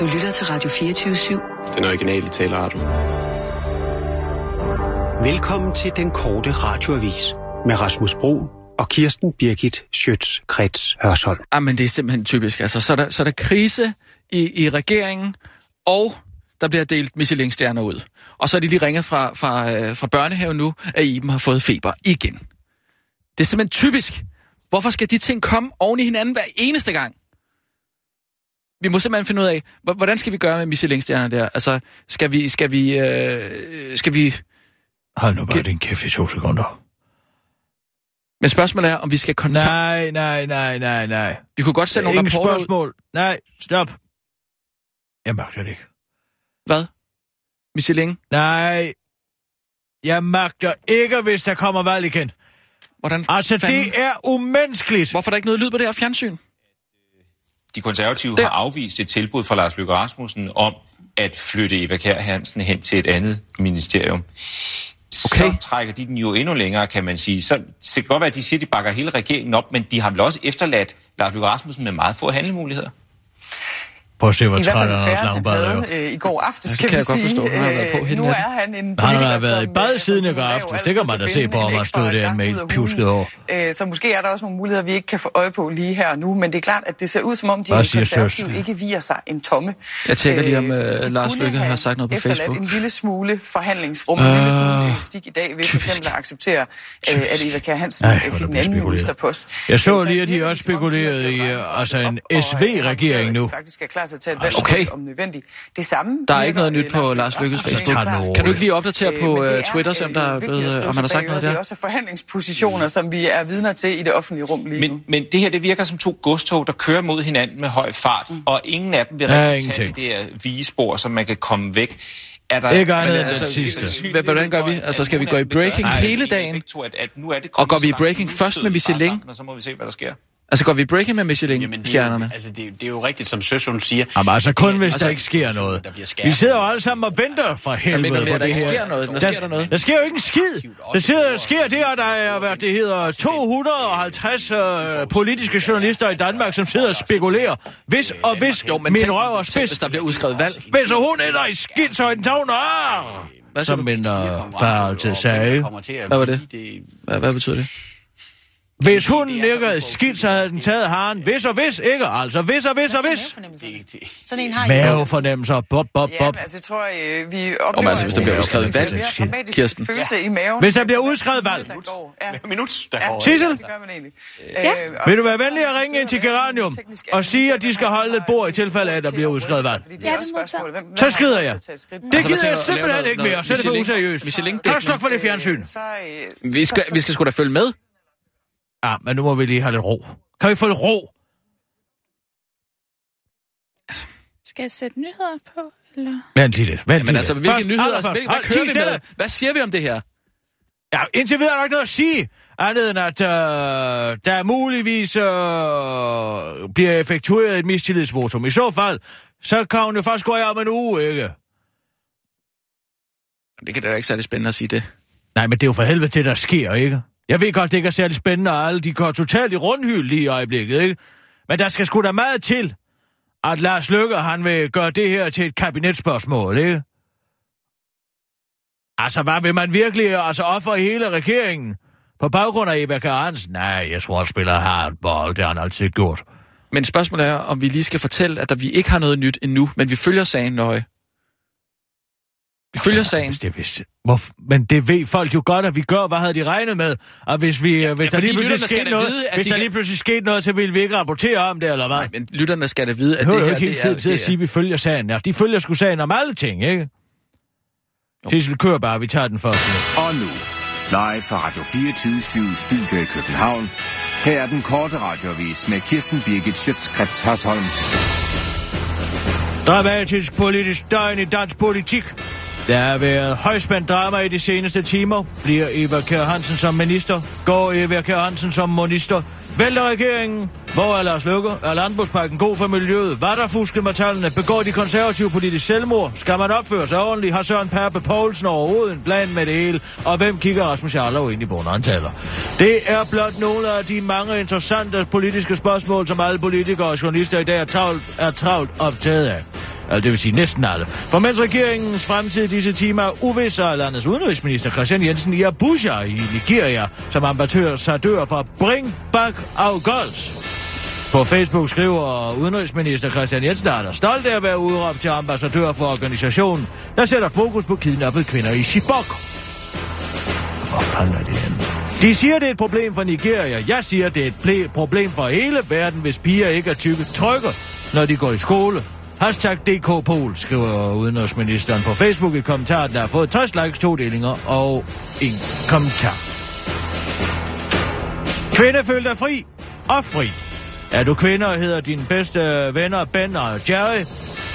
Du lytter til Radio 24-7. Den originale taleradio. Velkommen til den korte radioavis med Rasmus Bro og Kirsten Birgit Schøtz-Krets Hørsholm. Jamen, det er simpelthen typisk. Altså, så er der, så er der krise i, i regeringen, og der bliver delt Michelin-stjerner ud. Og så er de lige ringet fra, fra, øh, fra børnehaven nu, at Iben har fået feber igen. Det er simpelthen typisk. Hvorfor skal de ting komme oven i hinanden hver eneste gang? Vi må simpelthen finde ud af, hvordan skal vi gøre med Michelin-stjerner der? Altså, skal vi, skal vi, øh, skal vi... Hold nu bare Kan- din kæft i to sekunder. Men spørgsmålet er, om vi skal kontakte... Nej, nej, nej, nej, nej. Vi kunne godt sende nogle rapporter ud. spørgsmål. Nej, stop. Jeg magter det ikke. Hvad? Michelin? Nej. Jeg magter ikke, hvis der kommer valg igen. Hvordan Altså, fanden- det er umenneskeligt. Hvorfor er der ikke noget lyd på det her fjernsyn? De konservative Der. har afvist et tilbud fra Lars Løkke Rasmussen om at flytte Eva Kjær Hansen hen til et andet ministerium. Okay. Så trækker de den jo endnu længere, kan man sige. Så, så det kan godt være, at de siger, at de bakker hele regeringen op, men de har vel også efterladt Lars Løkke Rasmussen med meget få handlemuligheder. Prøv at se, hvor I hvert træt fald han en er, han Langballe. havde øh, i går aftes, Ja, det kan kan vi jeg godt sige. forstå. Han har været på Øh, nu er han en Han politiker, har været i bad øh, siden i går aftes. Det kan man da se på, om han stod der med et pjusket hår. Øh, Så måske er der også nogle muligheder, vi ikke kan få øje på lige her og nu, men det er klart, at det ser ud som om, de Hvad siger konservative ikke virer sig en tomme. Jeg tænker lige, om, øh, Lars Løkke har sagt noget på Facebook. en lille smule forhandlingsrum, en lille smule Ah, elastik i dag, ved for eksempel at acceptere, at Eva Kjær Hansen fik en anden ministerpost. Jeg så lige, at de også det, som om, de har spekulerede i, altså en SV-regering nu. faktisk er klar til at tage et valg Okay. om nødvendigt. Det samme Der er ikke noget nyt øh, på Lars Lykkes Facebook. Kan du ikke lige opdatere Øh, på men øh, Twitter, se om der er blevet, om han har sagt noget bagud. Det er der? også forhandlingspositioner, som vi er vidner til i det offentlige rum lige nu. Men, men det her, det virker som to godstog, der kører mod hinanden med høj fart, mm. og ingen af dem vil Ja, rigtig tage det der vigespor, så man kan komme væk. Er der, Ikke andet Men end altså, den sidste. sandsynlighed hvordan gør vi? Altså, skal vi gå i breaking hele dagen? er Og går vi i breaking først med støder vi bare Michelin? så må vi se, hvad der sker. Altså, går vi breaking med det, er Michelin-stjernerne? altså, det, er jo- det er jo rigtigt, som Søsson siger. Jamen altså kun, hvis Altså, der ikke sker noget. der Vi sidder jo alle sammen og venter for helvede mener på at der det ikke her. sker noget. Der sker der noget. Der sker jo ikke en skid. Der sker, sker det, at der er, hvad det hedder, 250 øh, politiske journalister i Danmark, som sidder og spekulerer. Hvis og hvis Jo, men min tænk, røv er spids. hvis der bliver udskrevet valg. Hvis hun ender i skidt, så er den tavn. Hvad siger Som min øh, far altid sagde. Hvad var det? Hvad, hvad betyder det? Hvis hun ikke er skidt, så havde den taget haren. Hvis og hvis ikke, altså. Hvis og hvis og hvis. Sådan en har I. Mavefornemmelser. Bob, bob, Ja, bob. men altså, jeg tror, øh, vi Om oplever... altså, hvis der bliver udskrevet en valg, Kirsten. følelse i maven. Hvis der bliver udskrevet valg. Ja. Minut, der Ja, går. Sissel? det gør man egentlig. Øh, Vil du være venlig at ringe ind til Geranium og sige, at de skal holde et bord i tilfælde af, at der bliver udskrevet valg? Ja, det modtaget. Så skrider jeg. Det Altså, gider jeg simpelthen ikke mere. Så er det for useriøst. Slukke for det fjernsyn? Øh, Vi skal, vi skal sgu da følge med. Ja, men nu må vi lige have lidt ro. Kan vi få lidt ro? Skal jeg sætte nyheder på? Eller? Vent lige lidt. Vent Men lige altså, lidt. hvilke Først, nyheder? allerførst, Hvilke, hvad kører vi med? Hvad siger vi om det her? Ja, indtil videre er der ikke noget at sige. Andet end, at øh, der muligvis øh, bliver effektueret et mistillidsvotum. I så fald, så kan hun jo først gå af om en uge, ikke? Det kan da ikke særlig spændende at sige det. Nej, men det er jo for helvede det, der sker, ikke? Jeg ved godt, det ikke er særlig spændende, og alle de går totalt i rundhyld lige i øjeblikket, ikke? Men der skal sgu da meget til, at Lars Løkke, han vil gøre det her til et kabinetsspørgsmål, ikke? Altså, hvad vil man virkelig altså ofre hele regeringen? På baggrund af Eva Kjær Nej, jeg tror, han spiller hardball. Det har han altid gjort. Men spørgsmålet er, om vi lige skal fortælle, at der, vi ikke har noget nyt endnu, men vi følger sagen nøje. Vi følger sagen. Hvis det vidste. Men det ved folk jo godt, at vi gør. Hvad havde de regnet med? Og hvis, vi, ja, hvis der fordi lige pludselig skete noget, vide, hvis de der kan- lige pludselig skete noget, så ville vi ikke rapportere om det, eller hvad? Nej, men lytterne skal da vide, at Det det hører her... jo ikke hele det er- tiden til det at er- sige, at vi følger sagen. Ja, de følger sgu sagen om alle ting, ikke? Sissel, kør bare. Vi tager den første. Og nu, live fra Radio 24 Studio i København. Her er den korte radiovis med Kirsten Birgit Schøtzgrads Hasholm. Dramatisk politisk døgn i dansk politik. Der har været højspændt drama i de seneste timer. Bliver Eva Kjær Hansen som minister? Går Eva Kjær Hansen som minister? Vælter regeringen? Hvor er Lars Løkke? Er landbrugspakken god for miljøet? Hvad der fusket med tallene? Begår de konservative politisk selvmord? Skal man opføre sig ordentligt? Har Søren Perpe Poulsen overhovedet en plan med det hele? Og hvem kigger Rasmus Jarlov ind i bunden? Det er blot nogle af de mange interessante politiske spørgsmål, som alle politikere og journalister i dag er travlt, er travlt optaget af. Altså, det vil sige næsten alle. For mens regeringens fremtid i disse timer er uvis, er landets udenrigsminister Christian Jensen i Abuja i Nigeria, som ambassadør for Bring Back Our Girls. På Facebook skriver udenrigsminister Christian Jensen, der er stolt af at være udråbt til ambassadør for organisationen, der sætter fokus på kidnappede kvinder i Chibok. Hvor fanden er det henne? De siger, det er et problem for Nigeria. Jeg siger, det er et problem for hele verden, hvis piger ikke er tykke trykker, når de går i skole. Hashtag DK Pol, skriver udenrigsministeren på Facebook i kommentaren, der har fået 60 likes, to delinger og en kommentar. Kvinde føl dig fri og fri. Er du kvinde og hedder dine bedste venner Ben og Jerry?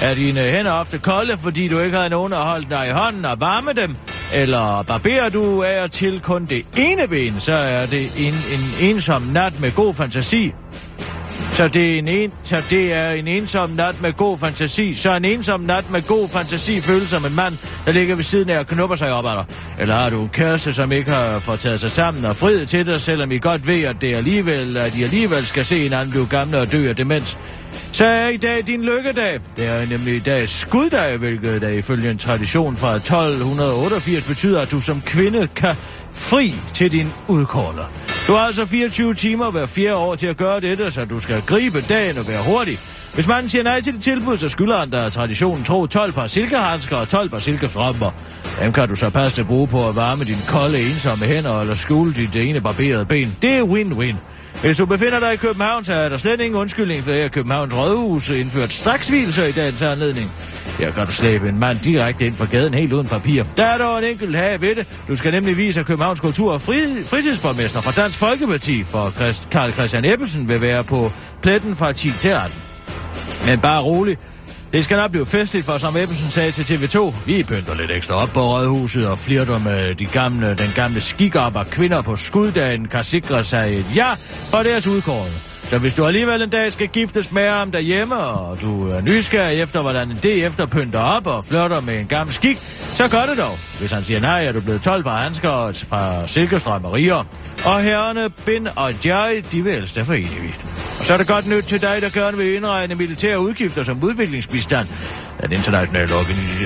Er dine hænder ofte kolde, fordi du ikke har nogen at holde dig i hånden og varme dem? Eller barberer du af og til kun det ene ben, så er det en, en ensom nat med god fantasi. Så det, er en en, så det er en ensom nat med god fantasi. Så en ensom nat med god fantasi føles som en mand, der ligger ved siden af og knupper sig op ad dig. Eller har du en kæreste, som ikke har fået taget sig sammen og friet til dig, selvom I godt ved, at, det alligevel, at I alligevel skal se en anden blive gamle og dø af demens. Så er i dag din lykkedag. Det er nemlig i dag skuddag, hvilket der ifølge en tradition fra 1288 betyder, at du som kvinde kan fri til din udkårner. Du har altså 24 timer hver fjerde år til at gøre dette, så du skal gribe dagen og være hurtig. Hvis manden siger nej til det tilbud, så skylder han dig traditionen tro 12 par silkehandsker og 12 par silkestrømper. Dem kan du så passe at bruge på at varme dine kolde, ensomme hænder eller skjule dit ene barberede ben. Det er win-win. Hvis du befinder dig i København, så er der slet ingen undskyldning for at Københavns Rådhus indført straksvielser i dagens anledning. Her kan du slæbe en mand direkte ind fra gaden helt uden papir. Der er dog en enkelt have ved det. Du skal nemlig vise, at Københavns Kultur- og fri, fritidsborgmester fra Dansk Folkeparti for Christ, Karl Christian Ebbesen vil være på pletten fra 10 til 18. Men bare rolig. Det skal nok blive festligt, for som Ebbesen sagde til TV2, vi pynter lidt ekstra op på rådhuset og flirter med de gamle, den gamle skikop og kvinder på skuddagen kan sikre sig et ja for deres udkårende. Så hvis du alligevel en dag skal giftes med ham derhjemme, og du er nysgerrig efter, hvordan en efter pynter op og flirter med en gammel skik, så gør det dog. Hvis han siger nej, er du blevet 12 par handsker og et par silkestrømmerier. Og herrene Bin og Jai, de vil ellers for evigt. Og så er det godt nyt til dig, der gerne vil indregne militære udgifter som udviklingsbistand. Den internationale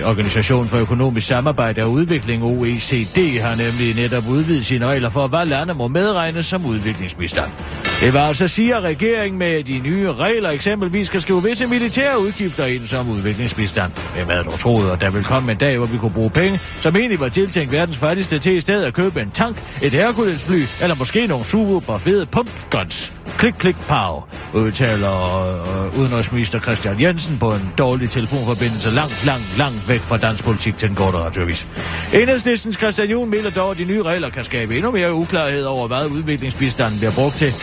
organisation for økonomisk samarbejde og udvikling, OECD, har nemlig netop udvidet sine regler for, hvad lande må medregnes som udviklingsbistand. Det var altså siger at regeringen med de nye regler eksempelvis skal skrive visse militære udgifter ind som udviklingsbistand. Hvem havde dog troet, at der vil komme en dag, hvor vi kunne bruge penge, som egentlig var tiltænkt verdens fattigste til i stedet at købe en tank, et Hercules-fly, eller måske nogle super fede pumpguns. Klik, klik, pow, udtaler øh, udenrigsminister Christian Jensen på en dårlig telefonforbindelse langt, langt, langt væk fra dansk politik til den korte radiovis. Enhedslistens Christian Jun mener dog, at de nye regler kan skabe endnu mere uklarhed over, hvad udviklingsbistanden bliver brugt til.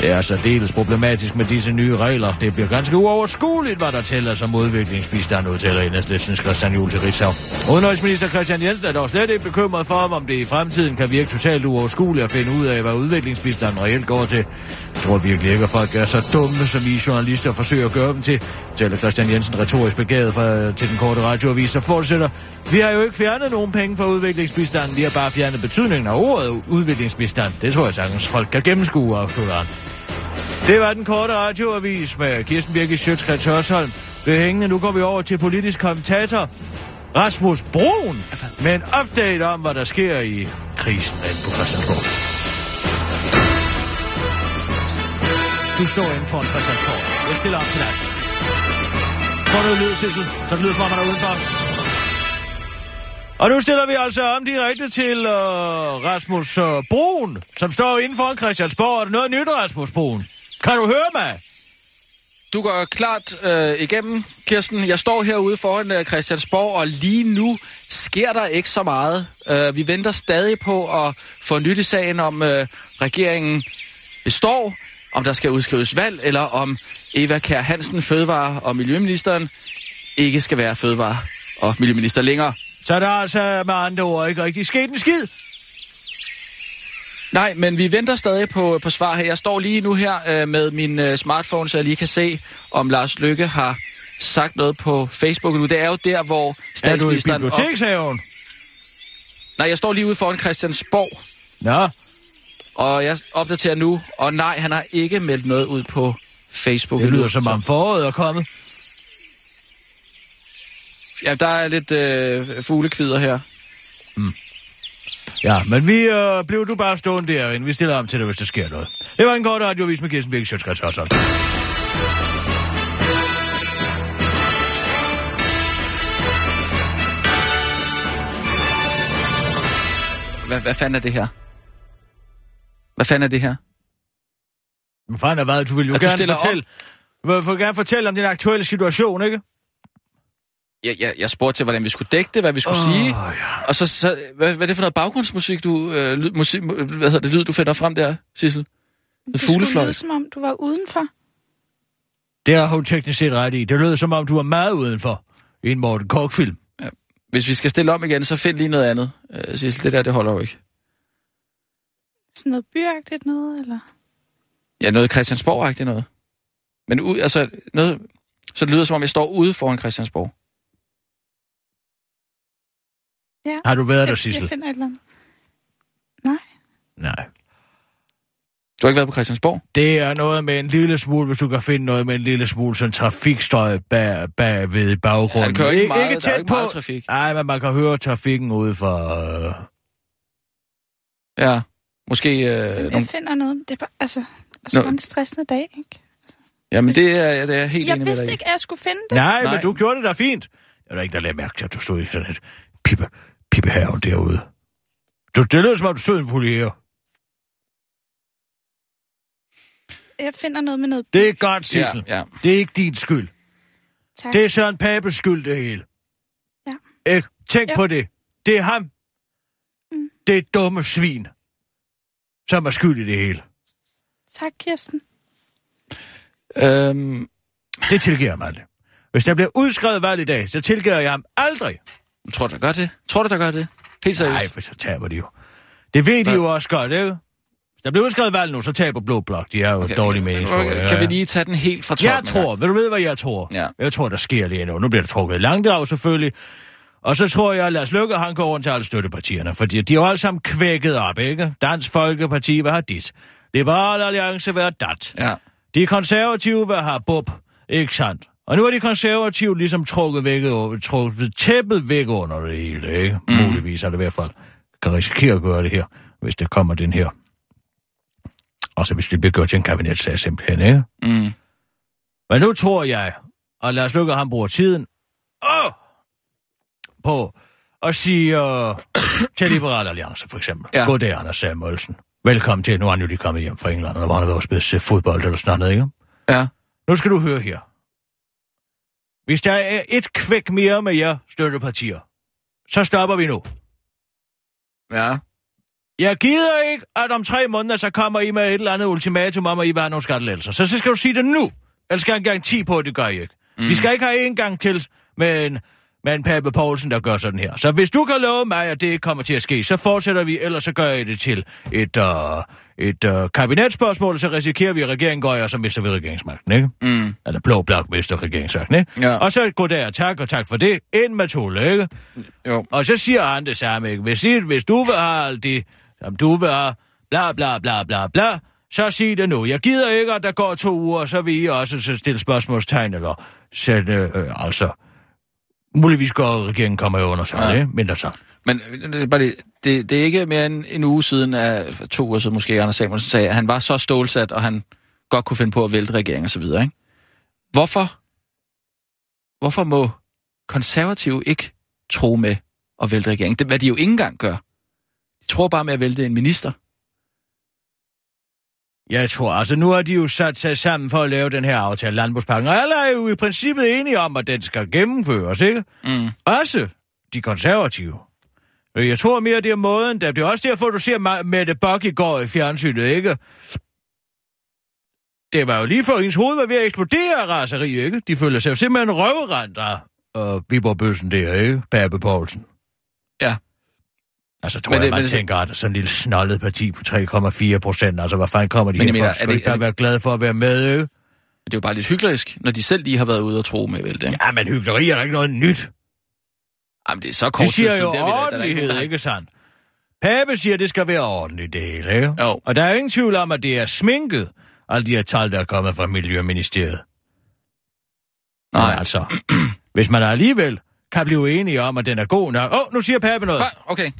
Det er særdeles problematisk med disse nye regler. Det bliver ganske uoverskueligt, hvad der tæller som udviklingsbistand, udtaler Enhedslistens Christian Juhl til Ritzau. Udenrigsminister Christian Jensen er dog slet ikke bekymret for, om det i fremtiden kan virke totalt uoverskueligt at finde ud af, hvad udviklingsbistanden reelt går til. Jeg tror virkelig ikke, at folk er så dumme, som I journalister forsøger at gøre dem til, taler Christian Jensen retorisk begavet fra, til den korte radioavis, så fortsætter. Vi har jo ikke fjernet nogen penge fra udviklingsbistanden, vi har bare fjernet betydningen af ordet udviklingsbistand. Det tror jeg sagtens, folk kan gennemskue, afslutter han. Det var den korte radioavis med Kirsten Birgit Sjøtskrets Hørsholm. Ved hængende, nu går vi over til politisk kommentator Rasmus Broen med en update om, hvad der sker i krisen inde på Christiansborg. Du står inden for en Christiansborg. Jeg stiller op til dig. Får du lyd, Sissel, så det lyder som om, man er udenfor. Og nu stiller vi altså om direkte til uh, Rasmus uh, Broen, som står inden for en Christiansborg. Er det noget nyt, Rasmus Broen? Kan du høre mig? Du går klart øh, igennem, Kirsten. Jeg står herude foran øh, Christiansborg, og lige nu sker der ikke så meget. Øh, vi venter stadig på at få nyt i sagen om øh, regeringen består, om der skal udskrives valg, eller om Eva Kær Hansen, fødevare- og miljøministeren, ikke skal være fødevare- og miljøminister længere. Så der er altså med andre ord ikke rigtig sket en skid. Nej, men vi venter stadig på, på svar her. Jeg står lige nu her øh, med min øh, smartphone, så jeg lige kan se, om Lars Lykke har sagt noget på Facebook nu. Det er jo der, hvor statsministeren... Er du i bibliotekshaven? Nej, jeg står lige ude foran Christiansborg. Ja. Og jeg opdaterer nu, og nej, han har ikke meldt noget ud på Facebook. Det lyder som om foråret er kommet. Ja, der er lidt øh, fuglekvider her. Ja, men vi øh, blev du bare stående derinde. Vi stiller om til dig, hvis der sker noget. Det var en kort radiovis med Kirsten Birk Sjøtskrets Hørsholm. Hvad, hvad fanden er det her? Hvad fanden er det her? Hvad fanden er hvad? Du vil jo At gerne fortælle... Du vil jo gerne fortælle om din aktuelle situation, ikke? Jeg, jeg, jeg spurgte til, hvordan vi skulle dække det, hvad vi skulle oh, sige. ja. Og så, så hvad, hvad er det for noget baggrundsmusik, du, øh, lyd, musik, hvad hedder det, lyd, du finder frem der, Sissel? Det skulle lyde, som om du var udenfor. Det har hun teknisk set ret i. Det lød som om, du var meget udenfor i en Morten Kork-film. Hvis vi skal stille om igen, så find lige noget andet, øh, Sissel. Det der, det holder jo ikke. Sådan noget byagtigt noget, eller? Ja, noget Christiansborg-agtigt noget. Men ud, altså, noget, så det lyder som om, jeg står ude foran Christiansborg. Ja. Har du været der, jeg, Sissel? jeg finder et eller andet. Nej. Nej. Du har ikke været på Christiansborg? Det er noget med en lille smule, hvis du kan finde noget med en lille smule sådan trafikstøj bag, bagved i baggrunden. Ja, det kører ikke meget, ikke der er tæt ikke på. meget trafik. Nej, men man kan høre trafikken ude for... Øh... Ja, måske øh, Jeg nogle... finder noget. Det er bare, altså, altså Nå. en stressende dag, ikke? Jamen, det er, det er jeg helt Jeg enig med vidste ikke, at jeg skulle finde det. Nej, Nej. men du gjorde det da fint. Jeg er der ikke, der lagde mærke til, at du stod i sådan et pippe, pippehaven derude. Du, det lød som om, du stod en poliere. Jeg finder noget med noget. Det er godt, Sissel. Ja, ja. Det er ikke din skyld. Tak. Det er Søren Papes skyld, det hele. Ja. Ikke? Tænk Ja. på det. Det er ham. Mm. Det er dumme svin, som er skyld i det hele. Tak, Kirsten. Øhm, Det tilgiver jeg mig aldrig. Hvis der bliver udskrevet valg i dag, så tilgiver jeg ham aldrig. Tror du, der gør det? Tror du, der gør det? Helt seriøst? Nej, for så taber de jo. Det ved de Hvad? jo også godt, ikke? Der bliver udskrevet valg nu, så taber Blå Blok. De er jo okay, dårlige meningsmål. okay, Kan vi lige tage den helt fra toppen? Jeg tror, vil du vide, hvad jeg tror? Ja. Jeg tror, der sker lige nu. Nu bliver der trukket langt af, selvfølgelig. Og så tror jeg, at Lars Løkke, han går rundt til alle støttepartierne, fordi de er jo alle sammen kvækket op, ikke? Dansk Folkeparti vil have dit. Liberal Alliance vil have dat. Ja. De konservative vil have bub, ikke sandt? Og nu er de konservative ligesom trukket, væk, trukket tæppet væk under det hele, ikke? Mm. Muligvis er det i hvert fald kan risikere at gøre det her, hvis det kommer den her. Og så hvis det bliver gjort til en kabinetssag simpelthen, ikke? Mm. Men nu tror jeg, og lad os lukke, at han bruger tiden åh, på at sige uh, til Liberal Alliance for eksempel. Ja. Goddag, Anders Samuelsen. Velkommen til. Nu er han jo lige kommet hjem fra England, og hvor han har været og spille fodbold eller sådan noget, ikke? Ja. Nu skal du høre her. Hvis der er et kvæk mere med jer støttepartier, så stopper vi nu. Ja. Jeg gider ikke, at om tre måneder, så kommer I med et eller andet ultimatum om, at I vil have nogle skattelettelser. Så, så skal du sige det nu. Ellers skal jeg en garanti på, at det gør I ikke. Mm. Vi skal ikke have en gang til med en, med en Pape Poulsen, der gør sådan her. Så hvis du kan love mig, at det ikke kommer til at ske, så fortsætter vi, ellers så gør jeg det til et, uh, et uh, kabinetsspørgsmål, så risikerer vi, at regeringen går, og så mister vi regeringsmagten, ikke? Mm. Eller blå blok mister regeringsmagten, ikke? Ja. Og så går der, tak og tak for det. Ind med to, ikke? Jo. Og så siger han det samme, ikke? Hvis, I, hvis du vil have alt det, som du vil have, bla bla bla bla bla, så sig det nu. Jeg gider ikke, at der går to uger, så vil I også så stille spørgsmålstegn, eller sætte, øh, altså... Muligvis går regeringen kommer jo under sig, Ja. det, mindre så. Men øh, er bare lige- det, det er ikke mere end en uge siden, at to uger siden måske, Anders Samuelsen sagde, at han var så stålsat, og han godt kunne finde på at vælte regeringen og så videre, ikke? Hvorfor, hvorfor må konservative ikke tro med at vælte regeringen? Det, hvad de jo ikke engang gør. De tror bare med at vælte en minister. Jeg tror, altså nu har de jo sat sig sammen for at lave den her aftale, landbrugspakken, og alle er jo i princippet enige om, at den skal gennemføres, ikke? Mm. Også de konservative. Øh, Jeg tror mere, det er måden, der det er også derfor, du ser Mette Bock i går i fjernsynet, ikke? Det var jo lige før hendes hoved var ved at eksplodere af raseri, ikke? De føler sig jo simpelthen røvrendt af uh, Viborg Bøssen der, ikke? Pape Poulsen. Ja. Altså, tror Men det- jeg, man men det- tænker, at sådan en lille snollet parti på 3,4 procent, altså, hvad fanden kommer de Men her jeg mener, for? er Skal det- ikke bare det- være glad for at være med, ikke? Det er jo bare lidt hyklerisk, når de selv lige har været ude og tro med vælte. Ikke? Ja, men hyggeleri er da ikke noget nyt. Jamen, det er så kort De siger tid jo siden, det da- der er der ikke ordentlighed, sandt? Pape siger, at det skal være ordentligt, det hele, ikke? Jo. Og der er ingen tvivl om, at det er sminket, alle de her tal, der er kommet fra Miljøministeriet. Nej. Men altså, hvis man alligevel kan blive enige om, at den er god nok. Åh, oh, nu siger Pape noget. Okay.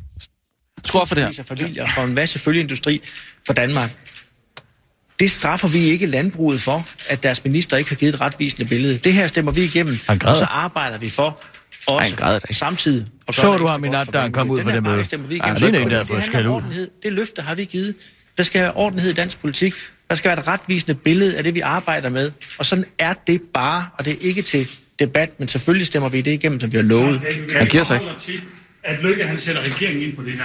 Skru op for det her. Familier for en masse følgeindustri for Danmark. Det straffer vi ikke landbruget for, at deres minister ikke har givet et retvisende billede. Det her stemmer vi igennem, og så arbejder vi for også ikke. samtidig. at gøre Så det du ham i nat, da han kom ud fra det møde? pakke stemmer vi Ja, igennem. det er en, Så der har det ud. Det løfte har vi givet. Der skal være ordentlighed i dansk politik. Der skal være et retvisende billede af det, vi arbejder med. Og sådan er det bare, og det er ikke til debat, men selvfølgelig stemmer vi det igennem, som vi har lovet. Han giver sig ikke. at Lykke han sætter regeringen ind på det her.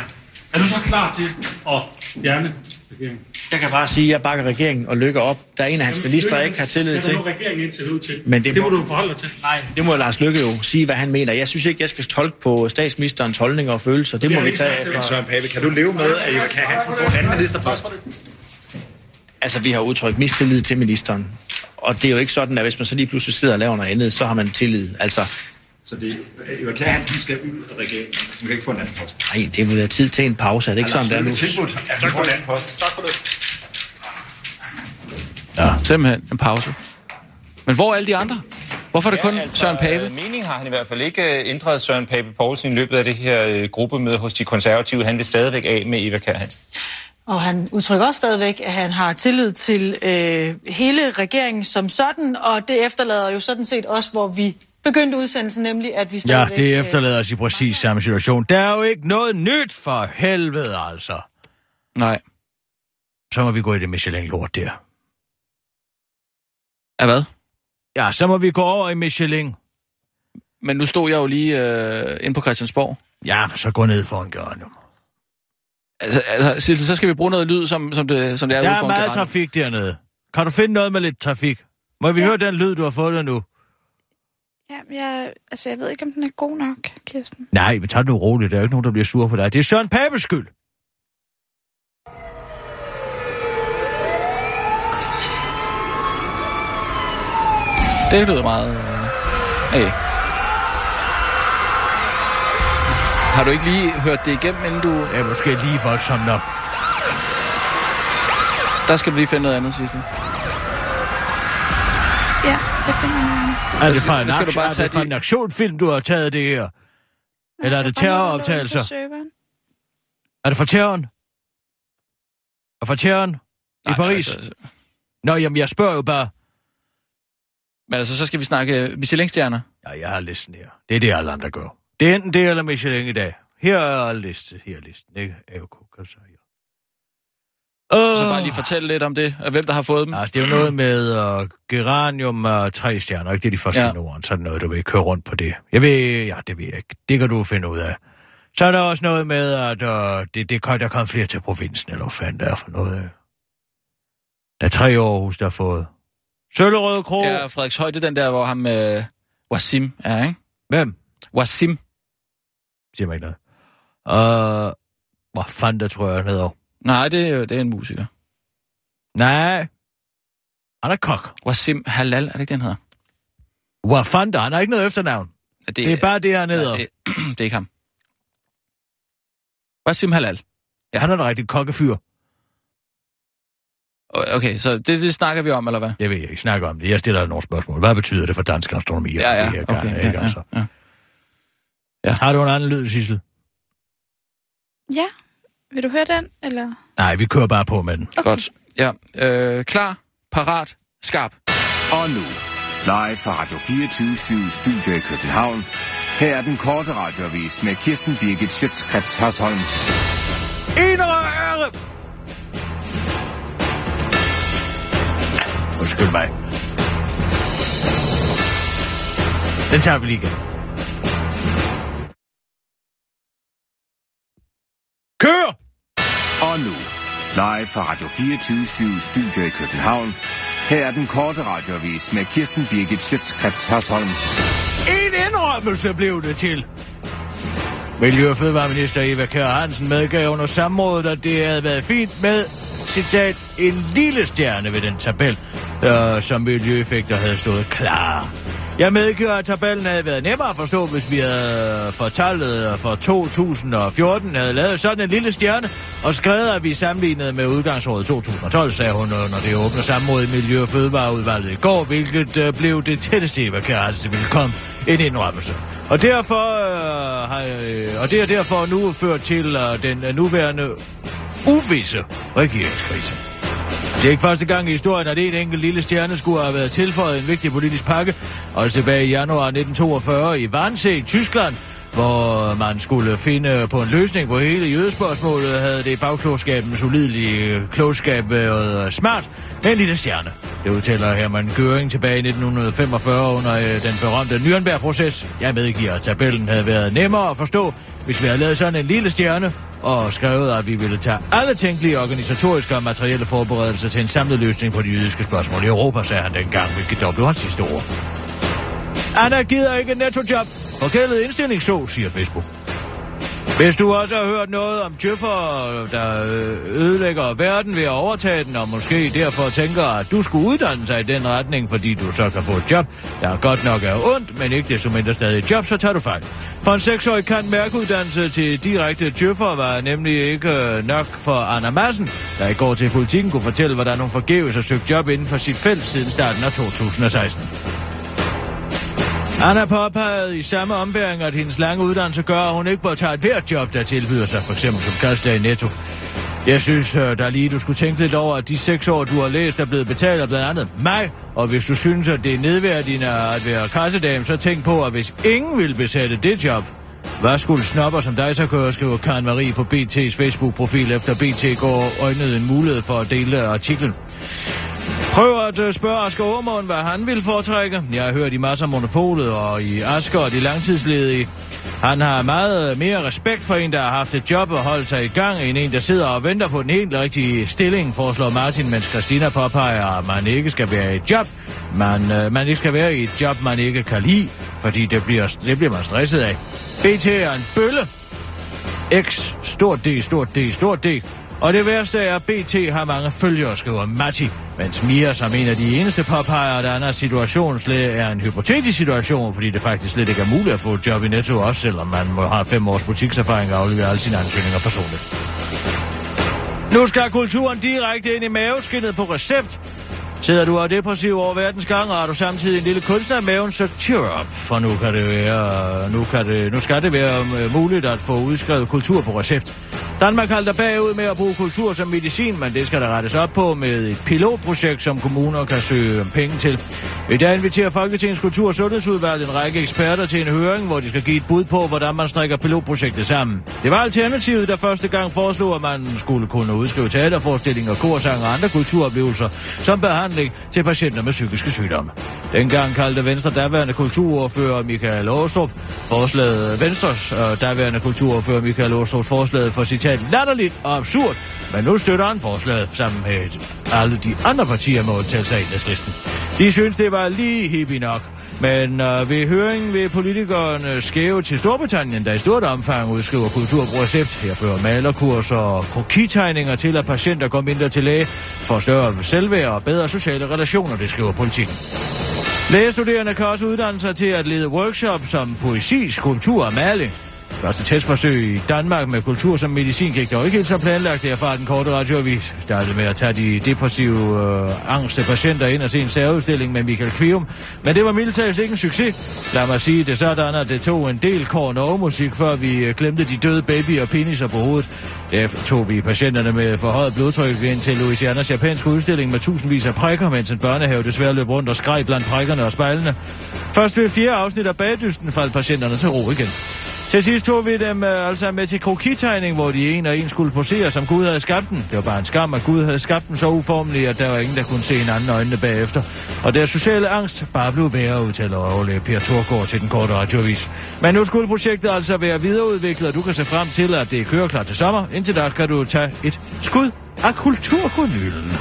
Er du så klar til at fjerne regeringen? Jeg kan bare sige, at jeg bakker regeringen og lykker op. Der er en af hans jeg ikke har tillid til. Regeringen ud. Men det det må må- du forholde dig til. Nej, det må Lars Lykke jo sige, hvad han mener. Jeg synes ikke, jeg skal tolke på statsministerens holdninger og følelser. Det må vi tage efter. Søren Pape, kan du leve med, at Eva Kjær Hansen får en anden ministerpost? Altså, vi har udtrykt mistillid til ministeren. Og det er jo ikke sådan, at hvis man så lige pludselig sidder og laver noget andet, så har man tillid. Altså, Så det, Eva Kjær Hansen skal ud af regeringen. Hun kan ikke få en anden post. nej, det vil være tid til en pause. Er det ikke sådan, det er nu? Tilbudt, at hun får en anden post. Tak for det. Simpelthen en pause. Men hvor er alle de andre? Hvorfor er det kun altså, Søren Pape? øh, Meningen har han i hvert fald ikke øh, ændret Søren Pape Poulsen i løbet af det her øh, gruppemøde hos de konservative. Han vil stadigvæk af med Eva Kjær Hansen. Og han udtrykker også stadigvæk, at han har tillid til øh, hele regeringen som sådan, og det efterlader jo sådan set også, hvor vi begyndte udsendelsen, nemlig at vi Ja, stadigvæk... det øh, efterlader os i præcis samme situation. Der er jo ikke noget nyt for helvede, altså. Nej. Så må vi gå i det Michelin-lort der. Er hvad? Ja, så må vi gå over i Michelin. Men nu stod jeg jo lige øh, inde på Christiansborg. Ja, så gå ned for en geranium. Altså, altså Sissel, så skal vi bruge noget lyd, som, som, det, som det er Der ude er for en meget geranium. trafik dernede. Kan du finde noget med lidt trafik? Må vi høre den lyd, du har fået nu? Ja, jeg, altså, jeg ved ikke, om den er god nok, Kirsten. Nej, men tag det nu roligt. Der er jo ikke nogen, der bliver sur på dig. Det er Søren Papes skyld. Det lyder meget... Øh... Hey. Har du ikke lige hørt det igennem, inden du... Er måske lige voldsomt nok. Der skal du lige finde noget andet, Sissel. Ja, det finder jeg. Er det fra en, aktion, bare er det fra en aktionsfilm, du har taget det her? Eller er det terroroptagelser? Er det fra terroren? Og fra terroren? I Nej, Paris? Altså, Nå, jamen, jeg spørger jo bare. men altså, så skal vi snakke Michelin-stjerner. Ja, jeg har listen her. Det er det, alle andre gør. Det er enten det eller Michelin i dag. Her er liste. Her er listen. Ikke? AOK, kan. Oh. Så bare lige fortælle lidt om det, og hvem der har fået dem. Altså, det er jo noget med uh, geranium og tre stjerner, ikke? Det er de første Ja. ja. Norden, så er det noget, du vil køre rundt på det. Jeg ved, ja, det ved jeg ikke. Det kan du finde ud af. Så er der også noget med, at uh, det, det, kan- der kommer flere til provinsen, eller hvad fanden der er for noget. Der er tre Aarhus, der har fået. Søllerøde Krog. Ja, Frederikshøj, det er den der, hvor ham øh, Wasim er, ikke? Hvem? Wasim. Siger mig ikke noget. Uh, hvad fanden der tror jeg, han hedder. Nej, det er, det er en musiker. Nej. Han er kok. Wasim Halal, er det ikke, den hedder? Der? Han har ikke noget efternavn. Ja, Det er bare det, han hedder. Ja, det, det er ikke ham. Wasim Halal. Ja. Han er en rigtig kokkefyr. Okay, så det, det snakker vi om, eller hvad? Det vil jeg ikke snakke om det. Jeg stiller dig nogle spørgsmål. Hvad betyder det for dansk astronomi? Ja, ja, Det her okay, gang, ja, ikke, ja, altså? ja. Ja. Har du en anden lyd, Sissel? Ja, vil du høre den, eller? Nej, vi kører bare på med den. Okay. Godt. Ja, øh, klar, parat, skarp. Og nu, live fra Radio 24 Studio i København. Her er den korte radiovis med Kirsten Birgit Schøtzgrads Hasholm. En ære! Undskyld mig. Den tager vi lige igen. Kør! Og nu, live fra Radio 24 Studio i København. Her er den korte radiovis med Kirsten Birgit Schøtzgrads Hasholm. En indrømmelse blev det til. Miljø- og Fødevareminister Eva Kjær Hansen medgav under samrådet, at det havde været fint med, citat, en lille stjerne ved den tabel, der som miljøeffekter havde stået klar. Jeg medgiver, at tabellen havde været nemmere at forstå, hvis vi havde fortalt øh, for 2014 havde lavet sådan en lille stjerne og skrevet, at vi sammenlignede med udgangsåret 2012, sagde hun, når det åbner samråd i Miljø- og Fødevareudvalget i går, hvilket øh, blev det tætteste, Eva Kjæreste ville komme en indrømmelse. Og derfor, øh, har, øh, og det er derfor nu ført til øh, den øh, nuværende uvisse regeringskrise. Det er ikke første gang i historien, at en enkelt lille stjerne skulle have været tilføjet en vigtig politisk pakke. Også tilbage i januar 1942 i Wannsee Tyskland, hvor man skulle finde på en løsning på hele jødespørgsmålet, havde det bagklogskabens ulidelige øh, klogskab været smart med en lille stjerne. Det udtaler Hermann Göring tilbage i 1945 under øh, den berømte Nürnberg-proces. Jeg medgiver, at tabellen havde været nemmere at forstå, hvis vi havde lavet sådan en lille stjerne, og skrevet, at vi ville tage alle tænkelige organisatoriske og materielle forberedelser til en samlet løsning på de jødiske spørgsmål i Europa, sagde han dengang, hvilket dog blev hans sidste ord. Anna gider ikke nettojob. Forkælet indstilling så, siger Facebook. Hvis du også har hørt noget om djøffer, der øh, ødelægger verden ved at overtage den, og måske derfor tænker, at du skulle uddanne sig i den retning, fordi du så kan få et job, der godt nok er ondt, men ikke desto mindre stadig et job, så tager du fejl. For en seksårig kan mærkeuddannelse til direkte djøffer var nemlig ikke øh, nok for Anna Madsen, der i går til politikken kunne fortælle, hvordan hun forgæves har søgt job inden for sit felt siden starten af 2016. Anna påpegede i samme ombæring, at hendes lange uddannelse gør, at hun ikke bør tage et hvert job, der tilbyder sig, for eksempel som kaster i Netto. Jeg synes, da der lige du skulle tænke lidt over, at de seks år, du har læst, er blevet betalt af blandt andet mig. Og hvis du synes, at det er nedværdigende at være kassedame, så tænk på, at hvis ingen vil besætte det job, hvad skulle snopper som dig så køre, skriver Karen Marie på BT's Facebook-profil, efter BT går øjnede en mulighed for at dele artiklen. Prøv at øh, spørge Asger Aumund, hvad han vil foretrække. Jeg har hørt i masser af monopolet og i Asger og de langtidsledige. Han har meget mere respekt for en, der har haft et job og holdt sig i gang, end en, der sidder og venter på den helt rigtige stilling, foreslår Martin, mens Christina påpeger, at man ikke skal være i et job. Man, øh, man ikke skal være i et job, man ikke kan lide, fordi det bliver, det bliver man stresset af. BT er en bølle. X, stort D, stort D, stort D. Og det værste er, at BT har mange følgere, skriver Matti, mens Mia, som en af de eneste påpeger, at Anders situation slet er en hypotetisk situation, fordi det faktisk slet ikke er muligt at få et job i Netto, også selvom man må have fem års butikserfaring og aflevere alle sine ansøgninger personligt. Nu skal kulturen direkte ind i maveskinnet på recept. Sidder du og er depressiv over verdens gang, og har du samtidig en lille kunstner i maven, så cheer up, for nu, kan det være, nu, kan det, nu skal det være øh, muligt at få udskrevet kultur på recept. Danmark halter bagud med at bruge kultur som medicin, men det skal der rettes op på med et pilotprojekt, som kommuner kan søge penge til. I dag inviterer Folketingets Kultur- og Sundhedsudvalg en række eksperter til en høring, hvor de skal give et bud på, hvordan man strikker pilotprojektet sammen. Det var Alternativet, der første gang foreslog, at man skulle kunne udskrive teaterforestillinger, korsang og andre kulturoplevelser som behandling til patienter med psykiske sygdomme. Dengang kaldte Venstre daværende kulturordfører Michael Åstrup forslaget Venstres øh, daværende kulturordfører Michael Åstrup forslaget for citat latterligt og absurd, men nu støtter han forslaget sammen med alle de andre partier med undtagelse af. De synes, det var lige hippie nok. Men øh, ved høringen vil politikerne skæve til Storbritannien, der i stort omfang udskriver kultur på recept. Her fører malerkurser og krokitegninger til, at patienter går mindre til læge får større selvværd og bedre sociale relationer, det skriver politikken. Lægestuderende kan også uddanne sig til at lede workshops som poesi, skulptur og maling. Første testforsøg i Danmark med kultur som medicin gik dog ikke helt så planlagt. Derfor har den korte radioavis startet med at tage de depressive, øh, angste patienter ind og se en særudstilling med Michael Kvium. Men det var mildtals ikke en succes. Lad mig sige det sådan, at det tog en del korn og musik, før vi øh, glemte de døde babyer og peniser på hovedet. Derefter tog vi patienterne med forhøjet blodtryk ind til Louisianas japanske udstilling med tusindvis af prikker, mens en børnehave desværre løb rundt og skreg blandt prikkerne og spejlene. Først ved fjerde afsnit af bagdysten faldt patienterne til ro igen. Til sidst tog vi dem øh, altså med til krokitegning, hvor de en og en skulle posere, som Gud havde skabt den. Det var bare en skam, at Gud havde skabt den så uformelig, at der var ingen, der kunne se en anden øjnene bagefter. Og deres sociale angst bare blev værre, udtaler overlæge Per Thorgård til den korte radiovis. Men nu skulle projektet altså være videreudviklet, og du kan se frem til, at det kører klar til sommer. Indtil da kan du tage et skud af kulturkonylen.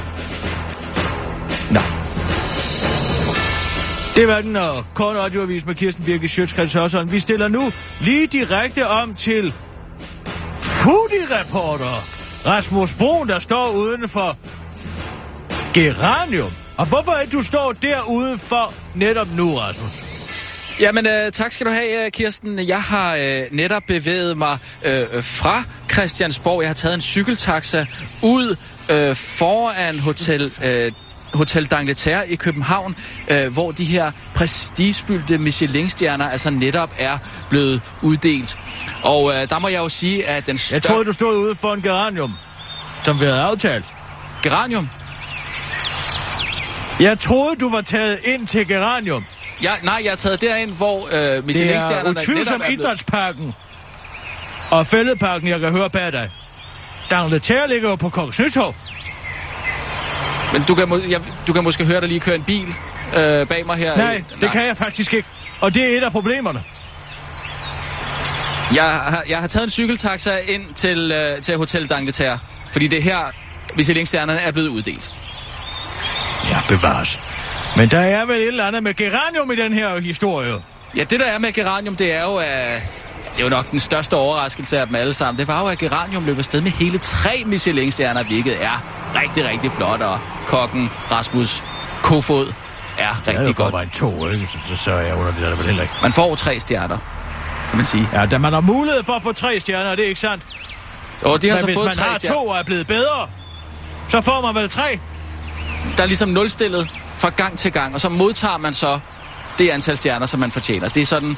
Det var den og kort radioavis med Kirsten Birke Sjøtskrets Hørsholm. Vi stiller nu lige direkte om til foodie-reporter Rasmus Brun, der står uden for Geranium. Og hvorfor er du står derude for netop nu, Rasmus? Jamen, øh, tak skal du have, øh, Kirsten. Jeg har øh, netop bevæget mig øh, fra Christiansborg. Jeg har taget en cykeltaxa ud øh, foran Hotel... Øh, Hotel d'Angleterre i København, øh, hvor de her prestigefyldte Michelin-stjerner altså netop er blevet uddelt. Og øh, der må jeg jo sige, at den større... Jeg troede, du stod ude for en geranium, som vi havde aftalt. Geranium? Jeg troede, du var taget ind til geranium. Ja, nej, jeg er taget derind, hvor øh, Det er Michelin-stjernerne netop er blevet... idrætsparken og fældeparken, jeg kan høre bag dig. D'Angleterre ligger jo på Kongens Nytorv. Men du kan, må, jeg, du kan måske høre, der lige kører en bil øh, bag mig her. Nej, det kan jeg faktisk ikke. Og det er et af problemerne. Jeg har, jeg har taget en cykeltaxa ind til, øh, til Hotel d'Angleterre, fordi det er her, Michelin-stjernerne er blevet uddelt. Ja, bevares. Men der er vel et eller andet med geranium i den her historie. Ja, det der er med Geranium, det er jo, at det er jo nok den største overraskelse af dem alle sammen. Det var jo, at Geranium løb afsted med hele tre Michelin-stjerner, hvilket er rigtig, rigtig flot. Og kokken Rasmus Kofod er rigtig det godt. en to, ikke? Så, så, så er jeg under det der vel heller ikke. Man får tre stjerner, kan man sige. Ja, da man har mulighed for at få tre stjerner, det er ikke sandt. Jo, de har Men så hvis fået man tre har stjerner. to og er blevet bedre, så får man vel tre. Der er ligesom nulstillet fra gang til gang, og så modtager man så det antal stjerner, som man fortjener. Det er sådan,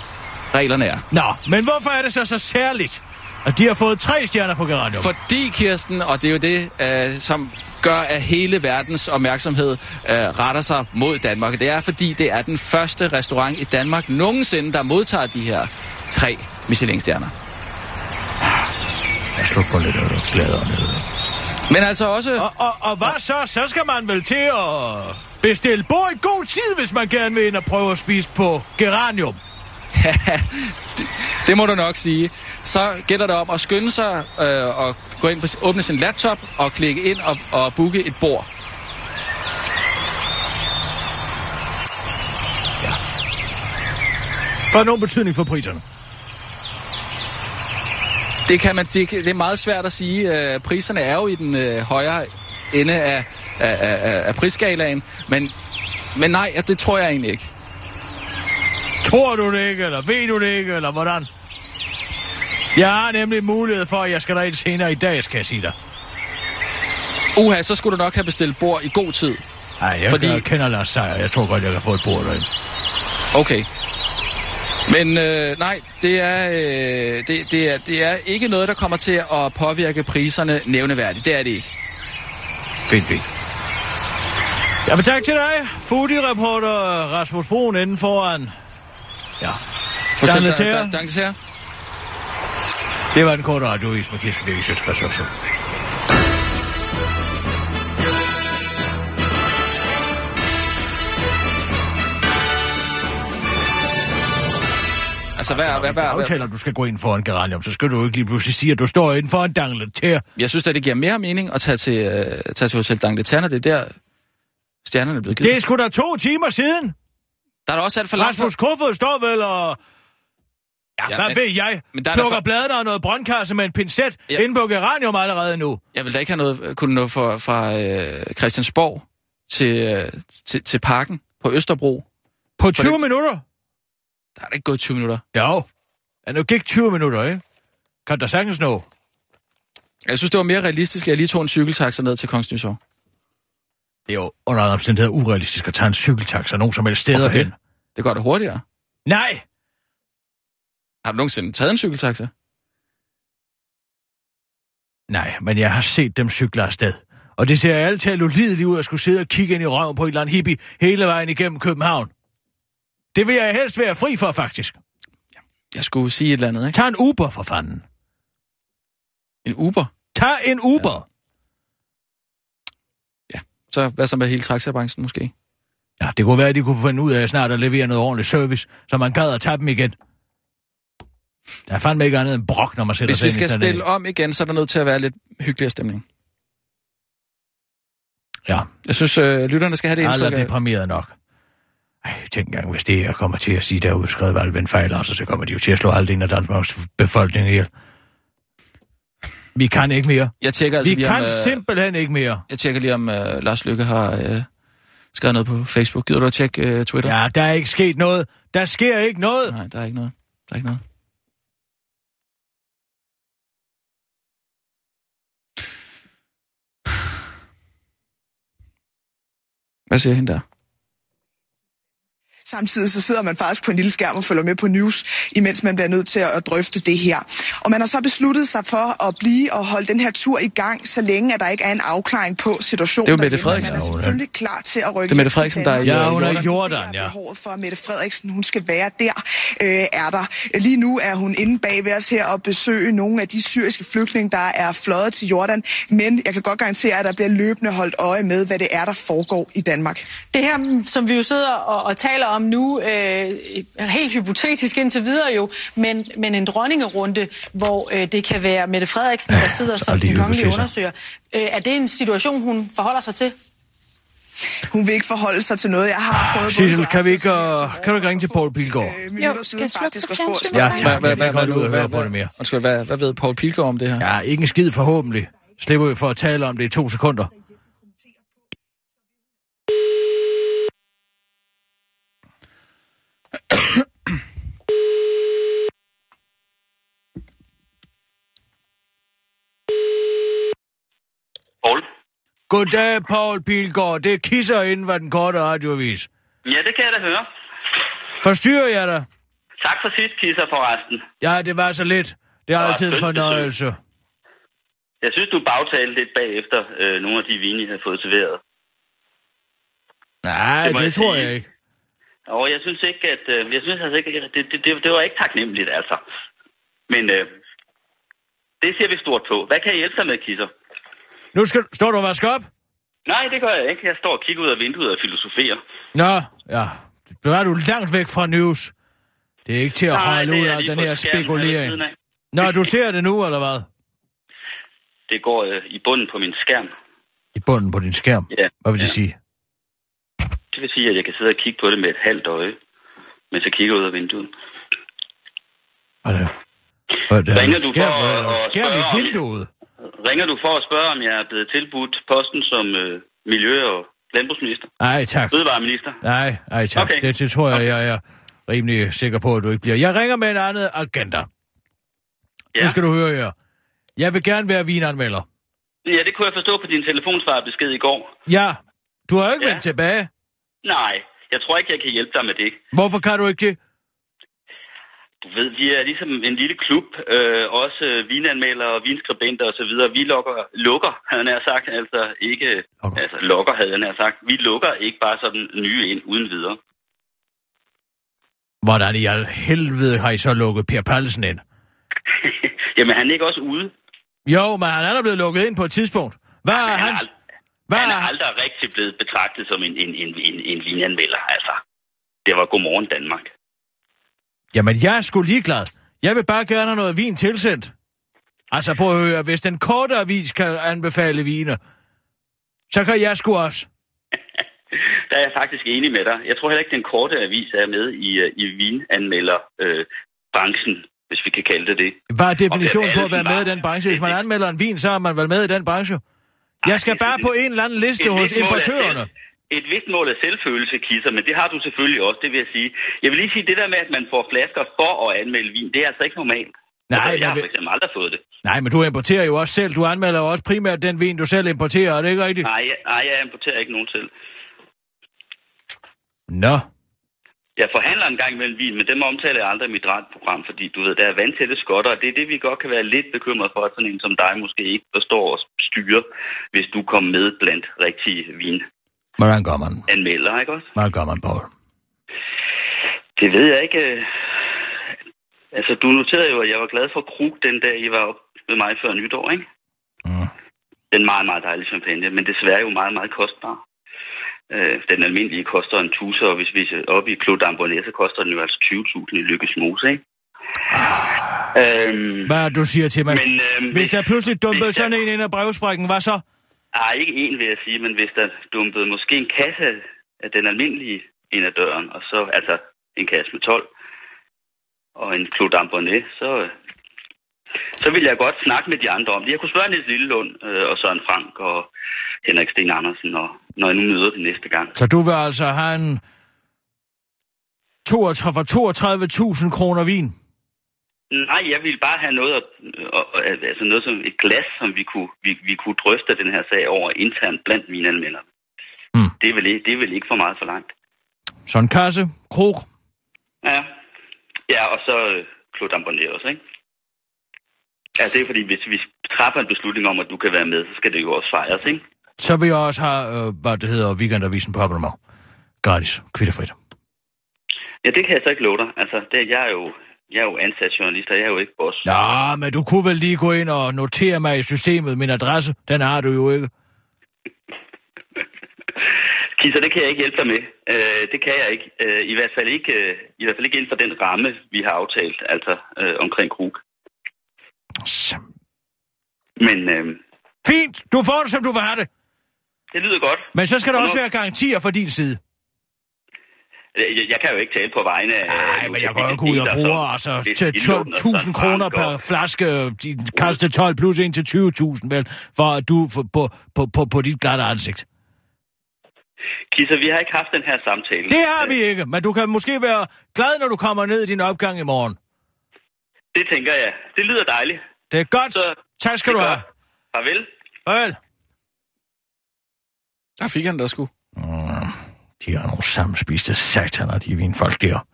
reglerne er. Nå, men hvorfor er det så så særligt, at de har fået tre stjerner på geranium? Fordi, Kirsten, og det er jo det, øh, som gør, at hele verdens opmærksomhed øh, retter sig mod Danmark. Det er, fordi det er den første restaurant i Danmark nogensinde, der modtager de her tre Michelin-stjerner. Jeg slår på lidt og glæder mig. Men altså også... Og, og, og hvad så? Så skal man vel til at bestille bord i god tid, hvis man gerne vil ind og prøve at spise på geranium. det, det må du nok sige. Så gælder det om at skynde sig øh, og gå ind på, åbne sin laptop og klikke ind og, og booke et bord. For nogen betydning for priserne. Det kan man det, det er meget svært at sige. Øh, priserne er jo i den øh, højere ende af, af, af, af prisskalaen, men, men nej, det tror jeg egentlig ikke. Tror du det ikke, eller ved du det ikke, eller hvordan? Jeg har nemlig mulighed for, at jeg skal derind senere i dag, skal jeg sige dig. Uha, så skulle du nok have bestilt bord i god tid. Nej, jeg Fordi- kender Lars Seier. Jeg tror godt, jeg kan få et bord derinde. Okay. Men øh, nej, det er, øh, det, det, er, det er ikke noget, der kommer til at påvirke priserne nævneværdigt. Det er det ikke. Fint, fint. Jamen tak til dig, foodie-reporter Rasmus Brun inden foran. Ja. Hotel D'Angleterre. D'Angleterre. Det var den korte radiovis med Kirsten Birgit Sjøtskreds også. Altså, hvad, Altså, hvad, hvad, hvad, aftaler, at du skal gå ind for en geranium, så skal du ikke lige pludselig sige, at du står inden for en D'Angleterre. Jeg synes at det giver mere mening at tage til, øh, tage til Hotel D'Angleterre, når det er der, stjernerne er blevet givet. Det er sgu da to timer siden. Der er også alt for langt. Rasmus Kofod står vel og... Ja, Ja, hvad men- ved jeg? men der er Plukker for- bladene og noget brøndkasse med en pincet Ja. inde på geranium allerede nu. Jeg vil da ikke have noget, øh, kunne nå fra, fra øh, Christiansborg til, øh, til, til parken på Østerbro. På 20 det- minutter? Der er da ikke gået 20 minutter. Jo. Ja, nu gik 20 minutter, ikke? Kan der sagtens nå? Jeg synes, det var mere realistisk, at jeg lige tog en cykeltaxa ned til Kongens Nytorv. Det er jo under alle omstændigheder urealistisk at tage en cykeltaxa nogen som helst steder Hvorfor det? Det går da hurtigere. Nej! Har du nogensinde taget en cykeltaxa? Nej, men jeg har set dem cykle afsted. Og det ser alt til ulideligt ud at skulle sidde og kigge ind i røven på et eller andet hippie hele vejen igennem København. Det vil jeg helst være fri for, faktisk. Jeg skulle sige et eller andet, ikke? Tag en Uber, for fanden. En Uber? Tag en Uber. Så hvad så med hele taxabranchen måske? Ja, det kunne være, at de kunne finde ud af snart at levere noget ordentligt service, så man gad at tage dem igen. Der er fandme ikke andet end brok, når man sætter Hvis sig vi ind i skal stille om igen, så er der nødt til at være lidt hyggeligere stemning. Ja. Jeg synes, øh, lytterne skal have det indtryk er af. deprimeret nok. Ej, tænk engang, hvis det jeg kommer til at sige, der er udskrevet valgvind fejl, altså, så kommer de jo til at slå halvdelen af Danmarks befolkning ihjel. Vi kan ikke mere. Jeg tjekker altså Vi lige kan om, øh, simpelthen ikke mere. Jeg tjekker lige, om øh, Lars Lykke har øh, skrevet noget på Facebook. Gider du at tjekke uh, Twitter? Ja, der er ikke sket noget. Der sker ikke noget. Nej, der er ikke noget. Der er ikke noget. Hvad siger hende der? Samtidig så sidder man faktisk på en lille skærm og følger med på news, imens man bliver nødt til at drøfte det her. Og man har så besluttet sig for at blive og holde den her tur i gang, så længe at der ikke er en afklaring på situationen. Det er jo Mette. Frederiksen. Man er selvfølgelig klar til at rykke Det er Mette Frederiksen, der er. Ja, hun er i Jordan. Jordan, ja. Behovet for, at Mette Frederiksen hun skal være der, øh, er der. Lige nu er hun inde bag ved os her og besøge nogle af de syriske flygtninge, der er fløjet til Jordan. Men jeg kan godt garantere, at der bliver løbende holdt øje med, hvad det er, der foregår i Danmark. Det her, som vi jo sidder og, og taler om nu, øh, helt hypotetisk indtil videre jo, men, men en dronningerunde, hvor øh, det kan være Mette Frederiksen, der sidder som den kongelige undersøger. Øh, er det en situation, hun forholder sig til? Hun vil ikke forholde sig til noget, jeg har prøvet. Sissel, kan vi ikke, uh, kan du ikke ringe til Paul Pilgaard? øh, minutter siden faktisk og spurgt. Ja, Hvad, tak. hvad, Jeg hvad, kan hvad, hvad, høre på hvad, det mere. undskyld, hvad, hvad ved Paul Pilgaard om det her? Ja, ikke en skid forhåbentlig. Slipper vi for at tale om det i to sekunder. Goddag, Paul Pilgaard. Det er kisser inden for den korte radioavis. Ja, det kan jeg da høre. Forstyrrer jeg dig? Tak for sidst, Kisser, forresten. Ja, det var så lidt. Det er Nå, altid en fornøjelse. Jeg synes, du bagtalte lidt bagefter øh, nogle af de vine, jeg har fået serveret. Nej, Det det, jeg tror sige. jeg ikke. Og jeg synes ikke, at... Øh, jeg synes altså ikke, at det, det, det, det var ikke taknemmeligt, altså. Men øh, det ser vi stort på. Hvad kan jeg hjælpe dig med, Kisser? Nu skal, står du og vasker op? Nej, det gør jeg ikke. Jeg står og kigger ud af vinduet og filosoferer. Nå, ja. Nu er du langt væk fra news. Det er ikke til at Nej, holde det ud af den her spekulering. Nå, du ser det nu, eller hvad? Det går øh, i bunden på min skærm. I bunden på din skærm? Ja. Hvad vil det ja. sige? Det vil sige, at jeg kan sidde og kigge på det med et halvt øje, mens jeg kigger ud af vinduet. Hvad er det? Hvad er det? Ringer du skærm, for at- spørge om- vinduet? Ringer du for at spørge, om jeg er blevet tilbudt posten som øh, miljø- og landbrugsminister? Nej, tak. Fødevareminister? Nej, nej tak. Okay. Det, det tror jeg, jeg er rimelig sikker på, at du ikke bliver. Jeg ringer med en anden agenda. Ja. Nu skal du høre her. Jeg vil gerne være vinanmelder. Ja, det kunne jeg forstå på din telefonsvarbesked i går. Ja, du har ikke Ja. vendt tilbage. Nej, jeg tror ikke, jeg kan hjælpe dig med det. Hvorfor kan du ikke det? Du ved, vi er ligesom en lille klub, øh, også vinanmeldere og vinskribenter og så videre. Vi lukker, lukker, havde jeg sagt, altså ikke, Okay. altså lukker, havde jeg sagt. Vi lukker ikke bare sådan nye ind uden videre. Hvordan i al helvede har I så lukket Per Pallesen ind? Jamen, han er ikke også ude. Jo, men han er da blevet lukket ind på et tidspunkt. Hvad er han, hans... Hvad han er aldrig rigtig blevet betragtet som en, en, en, en, en vinanmelder, altså. Det var Godmorgen Danmark. Jamen, jeg er sgu ligeglad. Jeg vil bare gerne have noget vin tilsendt. Altså, prøv at høre, hvis den korte avis kan anbefale vine, så kan jeg sgu også. Der er jeg faktisk enig med dig. Jeg tror heller ikke, den korte avis er med i, øh, i vinanmelderbranchen, branchen, hvis vi kan kalde det det. Hvad er definitionen på at være med i den branche? Hvis man anmelder en vin, så er man vel med i den branche. Jeg skal bare på en eller anden liste hos importørerne. Selv- Et vist mål af selvfølelse, Kisser, men det har du selvfølgelig også, det vil jeg sige. Jeg vil lige sige, det der med, at man får flasker for at anmelde vin, det er altså ikke normalt. Nej, altså, jeg har for eksempel aldrig fået det. Nej, men du importerer jo også selv. Du anmelder jo også primært den vin, du selv importerer. Er det ikke rigtigt? Nej, jeg, nej, jeg importerer ikke nogen til. Nå. Jeg forhandler en gang imellem vin, men dem omtaler jeg aldrig i mit radioprogram, fordi du ved, der er vandtætte skotter, og det er det, vi godt kan være lidt bekymret for, at sådan en som dig måske ikke forstår at styre, hvis du kommer med blandt rigtige vinanmeldere, Hvordan gør man? ikke også? Hvordan gør man, Paul? Det ved jeg ikke. øh. Altså, du noterede jo, at jeg var glad for krug den dag, I var op med mig før nytår, ikke? Mm. Den meget, meget dejlige champagne, men desværre jo meget, meget kostbar. Øh, den almindelige koster en tuser, og hvis vi er oppe i Clos d'Ambonnet, så koster den jo altså 20.000 i Lykkes Mose, ikke? Øhm, Hvad du siger til mig? Men, øhm, Hvis der pludselig dumpede hvis sådan en ind af brevsprækken, hvad så? Nej, ikke en, vil jeg sige, men hvis der dumpede måske en kasse af den almindelige ind ad døren, og så altså en kasse med 12, og en Clos d'Ambonnet, så, så vil jeg godt snakke med de andre om det. Jeg kunne spørge Niels Lillelund øh, og Søren Frank og Henrik Sten Andersen, og, når jeg nu møder dem næste gang. Så du vil altså have en 32 for 32.000 kroner vin? Nej, jeg ville bare have noget, at- altså noget som et glas, som vi kunne, vi, vi kunne drøfte den her sag over internt blandt mine anmeldere. Mm. Det, er vel ikke, det er vel ikke for meget for langt. Så en kasse, krog. Ja, ja og så øh, Ambonnet også, ikke? Ja, det er fordi, hvis vi træffer en beslutning om, at du kan være med, så skal det jo også fejres, ikke? Så vil jeg også have, øh, hvad det hedder, weekendavisen på abonnement. Gratis, kvittefrit. Ja, det kan jeg så ikke love dig. Altså, det, jeg, er jo, jeg er jo ansat journalist, og jeg er jo ikke boss. Ja, men du kunne vel lige gå ind og notere mig i systemet. Min adresse, den har du jo ikke. Kisser, det kan jeg ikke hjælpe dig med. Øh, det kan jeg ikke. Øh, I hvert fald ikke, øh, i hvert fald ikke inden for den ramme, vi har aftalt, altså øh, omkring Krug. Men øh, Fint, du får det, som du vil have det. det lyder godt. Men så skal der Og også være garantier fra din side. Jeg, jeg kan jo ikke tale på vegne af... Nej, men jeg går jo ud og bruger altså til 12.000 kroner per flaske, de kaster 12 plus en til 20.000, vel, for at du for, på, på, på, på dit glatte ansigt. Kisser, vi har ikke haft den her samtale. Det har vi ikke, men du kan måske være glad, når du kommer ned i din opgang i morgen. Det tænker jeg. Det lyder dejligt. Det er godt. Tak skal du er have. godt. Farvel. Farvel. Der fik han der sgu. De har nogle sammenspiste sataner, de vinfolk der.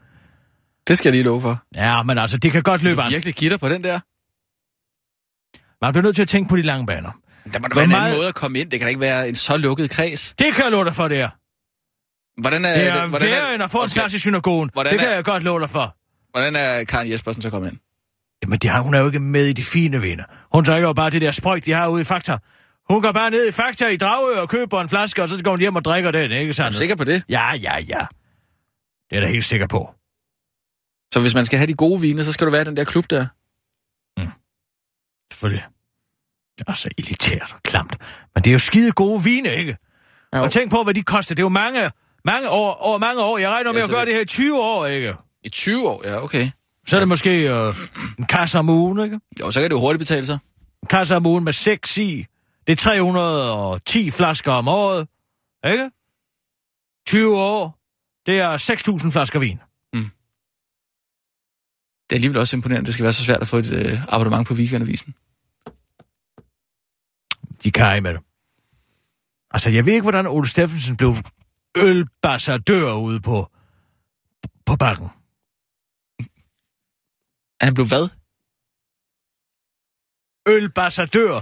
Det skal jeg lige love for. Ja, men altså, det kan godt løbe Du an. virkelig gitter på den der? Man bliver nødt til at tænke på de lange baner. Der må da være en meget- anden måde at komme ind. Det kan da ikke være en så lukket kreds. Det kan jeg love dig for, det er. Hvordan er, Det er Øh, hvordan værre end at få en plads i synagogen. Hvordan Det kan er- jeg godt love dig for. Hvordan er Karen Jespersen så kommet ind? Jamen, det har, hun er jo ikke med i de fine viner. Hun drikker jo bare det der sprøjt, de har ude i Fakta. Hun går bare ned i Fakta i Dragø og køber en flaske, og så går hun hjem og drikker den, ikke sandt? Er du sikker på det? Ja, ja, ja. Det er jeg da helt sikker på. Så hvis man skal have de gode vine, så skal du være i den der klub der. Selvfølgelig. Det er så elitært og klamt. Men det er jo skide gode vine, ikke? Jo. Og tænk på, hvad de koster. Det er jo mange, mange år, over mange år. Jeg regner med Ja, at gøre det- det her i 20 år, ikke? I 20 år? Ja, okay. Så er det måske øh, en kasse om ugen, ikke? Jo, så kan det jo hurtigt betale sig. En kasse om ugen med 6 i. Det er 310 flasker om året, ikke? 20 år. Det er 6.000 flasker vin. Det er alligevel også imponerende, det skal være så svært at få et øh, abonnement på weekendavisen. De kan ej med det. Altså, jeg ved ikke, hvordan Ole Steffensen blev ølbassadør ude på, på bakken. Han blev hvad? Ølbassadør.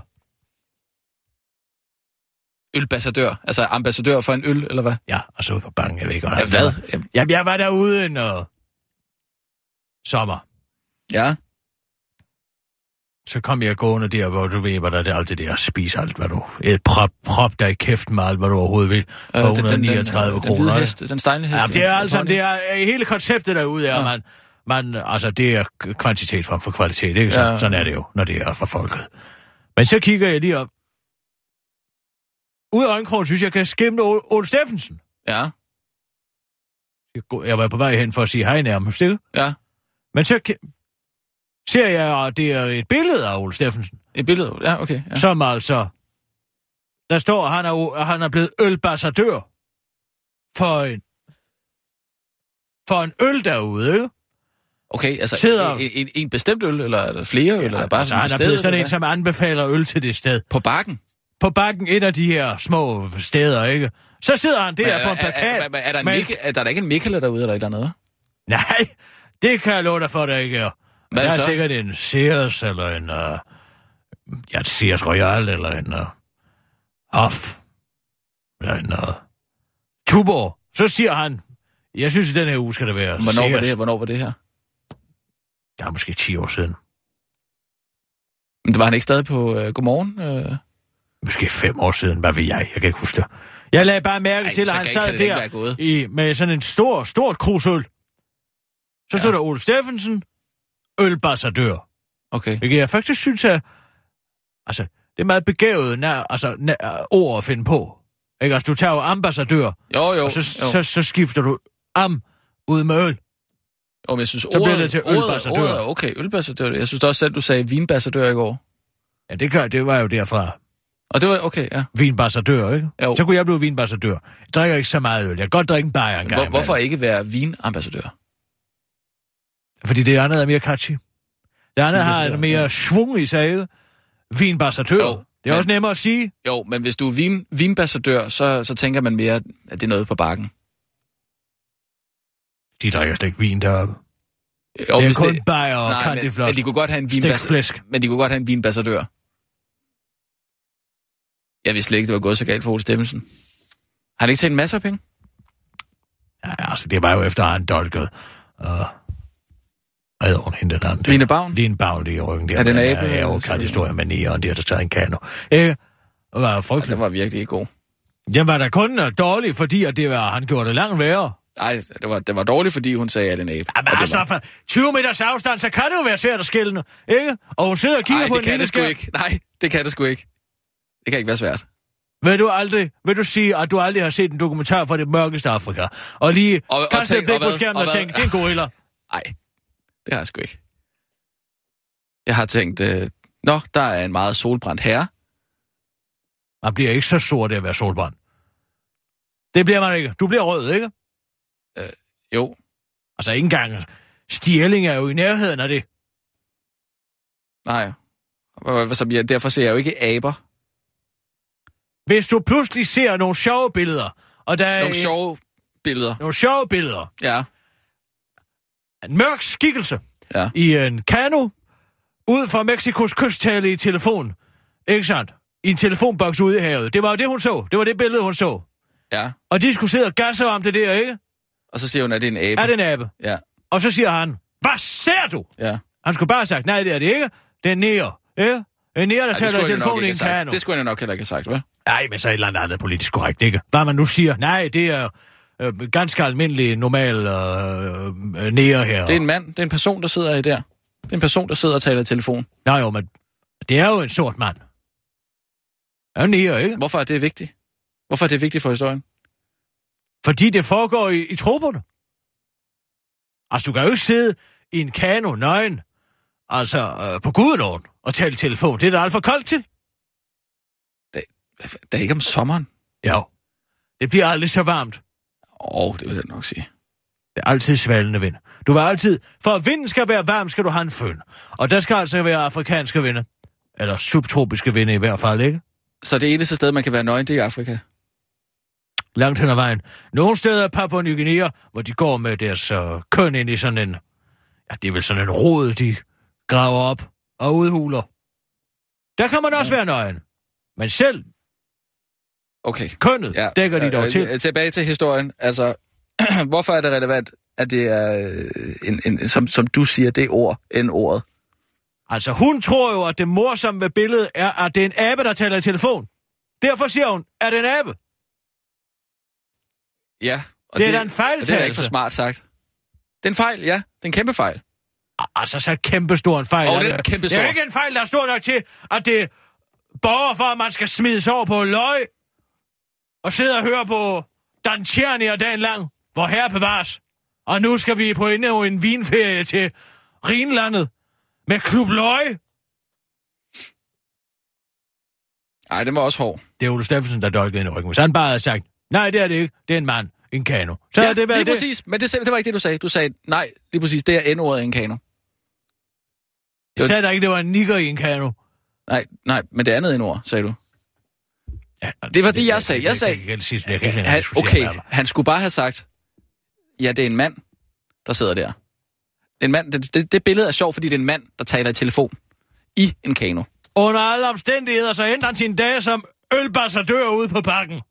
Ølbassadør. Altså ambassadør for en øl, eller hvad? Ja, altså ude på bakken, jeg ved ikke, Ja, hvad? Jamen, jeg, var derude en uh, sommer. Ja. Så kom jeg gående der, hvor du ved, hvad der er alt det der, spis alt, hvad du... Et prop, prop dig i kæften med alt, hvad du overhovedet vil, for Øh, den- den- 139 den, kroner. Den, hvide hest, den stejle hest. Ja, det er øh, altså, pony. det er øh, hele konceptet derude, er, Ja. man, man, altså, det er kvantitet frem for kvalitet, ikke? Så, ja. Sådan er det jo, når det er fra folket. Men så kigger jeg lige op. Ud af øjenkrogen synes jeg, kan skimte Ole, Steffensen. Ja, Jeg var på vej hen for at sige hej nærmest, ikke? ja. Men så ser jeg, at det er et billede af Ole Steffensen, Et billede. Ja, okay. Ja. ja. som altså... Der står, at han er, at han er blevet ølbassadør for en, for en øl derude, ikke? Okay, altså Sidder- en, en, en bestemt øl, eller er der flere øl, eller er der bare altså, sådan han er blevet sådan eller en, som anbefaler øl til det sted. På bakken? På bakken, et af de her små steder, ikke? Så sidder han der Men på en plakat. Er, er, er, der en med- Mikkel, er der er ikke en Mikkel derude, eller et eller andet? Nej, det kan jeg love dig for, der ikke er. Hvad der er så? sikkert en Sears, eller en... Uh, ja, et Sears Royal, eller en uh, Hoff, eller en uh, Tuborg. Så siger han, jeg synes, i den her uge skal det være Hvornår Sears. var det? Hvornår var det her? Der er måske 10 år siden. Men det var han ikke stadig på uh, Godmorgen? Uh... Måske 5 år siden, hvad ved jeg? Jeg kan ikke huske det. Jeg lagde bare mærke Ej, til, at han sad der i, med sådan en stor, stort krusøl. Så stod Ja. der Ole Steffensen, ølbassadør. Okay. Hvilket jeg faktisk synes er... Altså, det er meget begavet nær, altså, nær, ord at finde på. Ikke? Altså, du tager jo ambassadør, Jo, jo. og så, jo. så, så skifter du am ud med øl. Jo, men jeg synes, Så bliver ordet, det til ølbassadør. ordet okay, ølbassadør. Jeg synes også selv, du sagde vinbassadør i går. Ja, det, gør, det var jo derfra. Og det var okay, ja. Vinbassadør, ikke? Jo. Så kunne jeg blive vinbassadør. Jeg drikker ikke så meget øl. Jeg kan godt drikke en bajer en gang. Hvor, hvorfor ikke være vinambassadør? Fordi det andet er mere catchy. Det andet har en mere svung i? Vinbassadør. Jo, det er men- også nemmere at sige. Jo, men hvis du er vin, vinbassadør, så, så tænker man mere, at det er noget på bakken. De drikker slet ikke vin deroppe. Jo, det er kun bajer og Nej, men, men de kunne godt have en vinbas, men de kunne godt have en vinbassadør. Jeg vidste slet ikke, det var gået så galt for Ole Stemmelsen. Har han ikke tjent masser af penge? Ja, altså, det var jo efter, at han dolkede. Og hvad hun hende den anden? Line Bavn? Line Bavn lige i ryggen. Der, Er det en med- abe, Ja, jo, kan historie med nieren, der der taget en kano. Øh, det var frygteligt. Den var virkelig ikke god. Den var da kun uh, dårlig, fordi at det var, han gjorde det langt værre. Nej, det var, det var dårligt, fordi hun sagde, at det er en abe. Jamen Og altså, var- for 20 meters afstand, så kan det jo være svært at skille, ikke? Og hun sidder og kigger Ej, på det en kan lille skærm. ikke. Nej, det kan det sgu ikke. Det kan ikke være svært. Vil du aldrig, vil du sige, at du aldrig har set en dokumentar fra det mørkeste Afrika? Og lige Og- og kaste et tænk- blik og på skærmen og og, tænke, det er en gorilla. Nej, det har jeg sgu ikke. Jeg har tænkt, øh, nå, der er en meget solbrændt herre. Man bliver ikke så sort af at være solbrændt. Det bliver man ikke. Du bliver rød, ikke? Øh, jo. Altså ikke engang. Stjerling er jo i nærheden af det. Nej. Og- og- Så derfor ser jeg jo ikke aber. Hvis du pludselig ser nogle sjove billeder, og der er Nogle sjove billeder. nogle sjove billeder, Ja. en mørk skikkelse Ja. i en kano, ud fra Mexikos kysttale i telefon. Ikke sandt? I en telefonboks ude i havet. Det var jo det, hun så. Det var det billede, hun så. Ja. Og de skulle sidde og gasse om det der, ikke? Og så siger hun, at det er en abe. Er det en abe? Ja. Og så siger han, hvad ser du? Ja. Han skulle bare have sagt, nej, det er det ikke. Det er nære. Ikke? En nære, der Ej, det taler i telefonen i en kano. Det skulle jeg nok heller ikke have sagt, vel? Nej, men så et eller andet andet politisk korrekt, ikke? Hvad man nu siger, nej, det er øh, ganske almindelig, normal øh, øh, nære her. Det er en mand. Det er en person, der sidder i der. Det er en person, der sidder og taler i telefon. Nej, jo, men det er jo en sort mand. Det er jo nære, ikke? Hvorfor er det vigtigt? Hvorfor er det vigtigt for historien? Fordi det foregår i, i troberne. Altså, du kan jo ikke sidde i en kano nøgen, altså øh, på Gudenåen, og tale telefon. Det er da alt for koldt til. Det er ikke om sommeren. Jo. Det bliver aldrig så varmt. Åh, oh, det vil jeg nok sige. Det er altid svalende vind. Du vil altid... For at vinden skal være varm, skal du have en føn. Og der skal altså være afrikanske vinde. Eller subtropiske vinde i hvert fald, ikke? Så det eneste sted, man kan være nøgen, det er i Afrika? Langt hen ad vejen. Nogle steder er Papua Ny Guinea, hvor de går med deres øh, køn ind i sådan en... Ja, det er vel sådan en rod, de graver op og udhuler. Der kan man også være nøgen. Men selv Okay. kønnet ja, dækker de dog øh, til. øh, Tilbage til historien. Altså, hvorfor er det relevant, at det er, øh, en, en, som, som du siger, det ord end ordet? Altså, hun tror jo, at det morsomme ved billedet er, at det er en abe, der taler i telefon. Derfor siger hun, er det en abe? Ja. Og Det er da en Det er ikke fejltagelse. for smart sagt. Det er en fejl, ja. Det er en kæmpe fejl. Altså, så kæmpestor en fejl. Er det det. er kæmpestor. Det er ikke en fejl, der er stor nok til, at det borger for, at man skal smides over på løg og sidde og høre på Dan Tjernier dagen lang, hvor herre bevares. Og nu skal vi på endnu en vinferie til Rhinlandet med Klub Løg. Nej, den var også hård. Det er Ole Steffensen, der dolkede ind i ryggen. Hvis han bare havde sagt, nej, det er det ikke, det er en mand, en kano. Så ja, det lige det. præcis. Men det, det var ikke det, du sagde. Du sagde, nej, lige præcis, det er N-ordet i en kano. Jeg sagde da ikke, det var en nigger i en kano. Nej, nej, men det andet end ord, sagde du. Ja, det var det, det jeg sagde. Jeg sagde, jeg sige, jeg kan han, okay, han skulle bare have sagt, ja, det er en mand, der sidder der. En mand, det, det, det billede er sjovt, fordi det er en mand, der taler i telefon. I en kano. Under alle omstændigheder, så ændrer han sin dag som ølbassadør ude på bakken.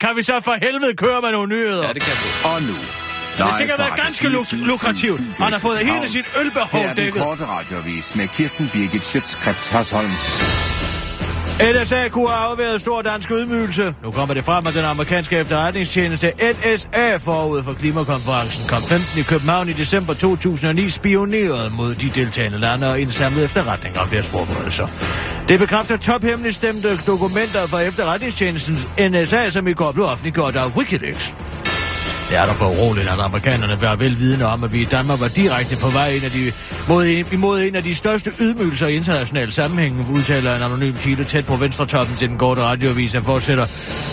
Kan vi så for helvede køre med nogle nyheder? Ja, det kan vi. Og nu, det har sikkert været ganske luk- lukrativt. Han har fået hele sit ølbehov Her er den dækket. korte radiovis med Kirsten Birgit Schøtzgrads Hasholm. NSA kunne have afværet stor dansk ydmygelse. Nu kommer det frem, at den amerikanske efterretningstjeneste NSA forud for klimakonferencen COP15 i København i december 2009 spionerede mod de deltagende lande og indsamlede efterretninger om deres forberedelser. Det bekræfter tophemmeligt stemte dokumenter fra efterretningstjenesten NSA, som i går blev offentliggjort af Wikileaks. Det er der for uroligt, at amerikanerne var velvidende om, at vi i Danmark var direkte på vej ind af de, mod, imod en af de største ydmygelser i international sammenhæng, udtaler en anonym kilde tæt på venstretoppen til den korte radioavis, der fortsætter.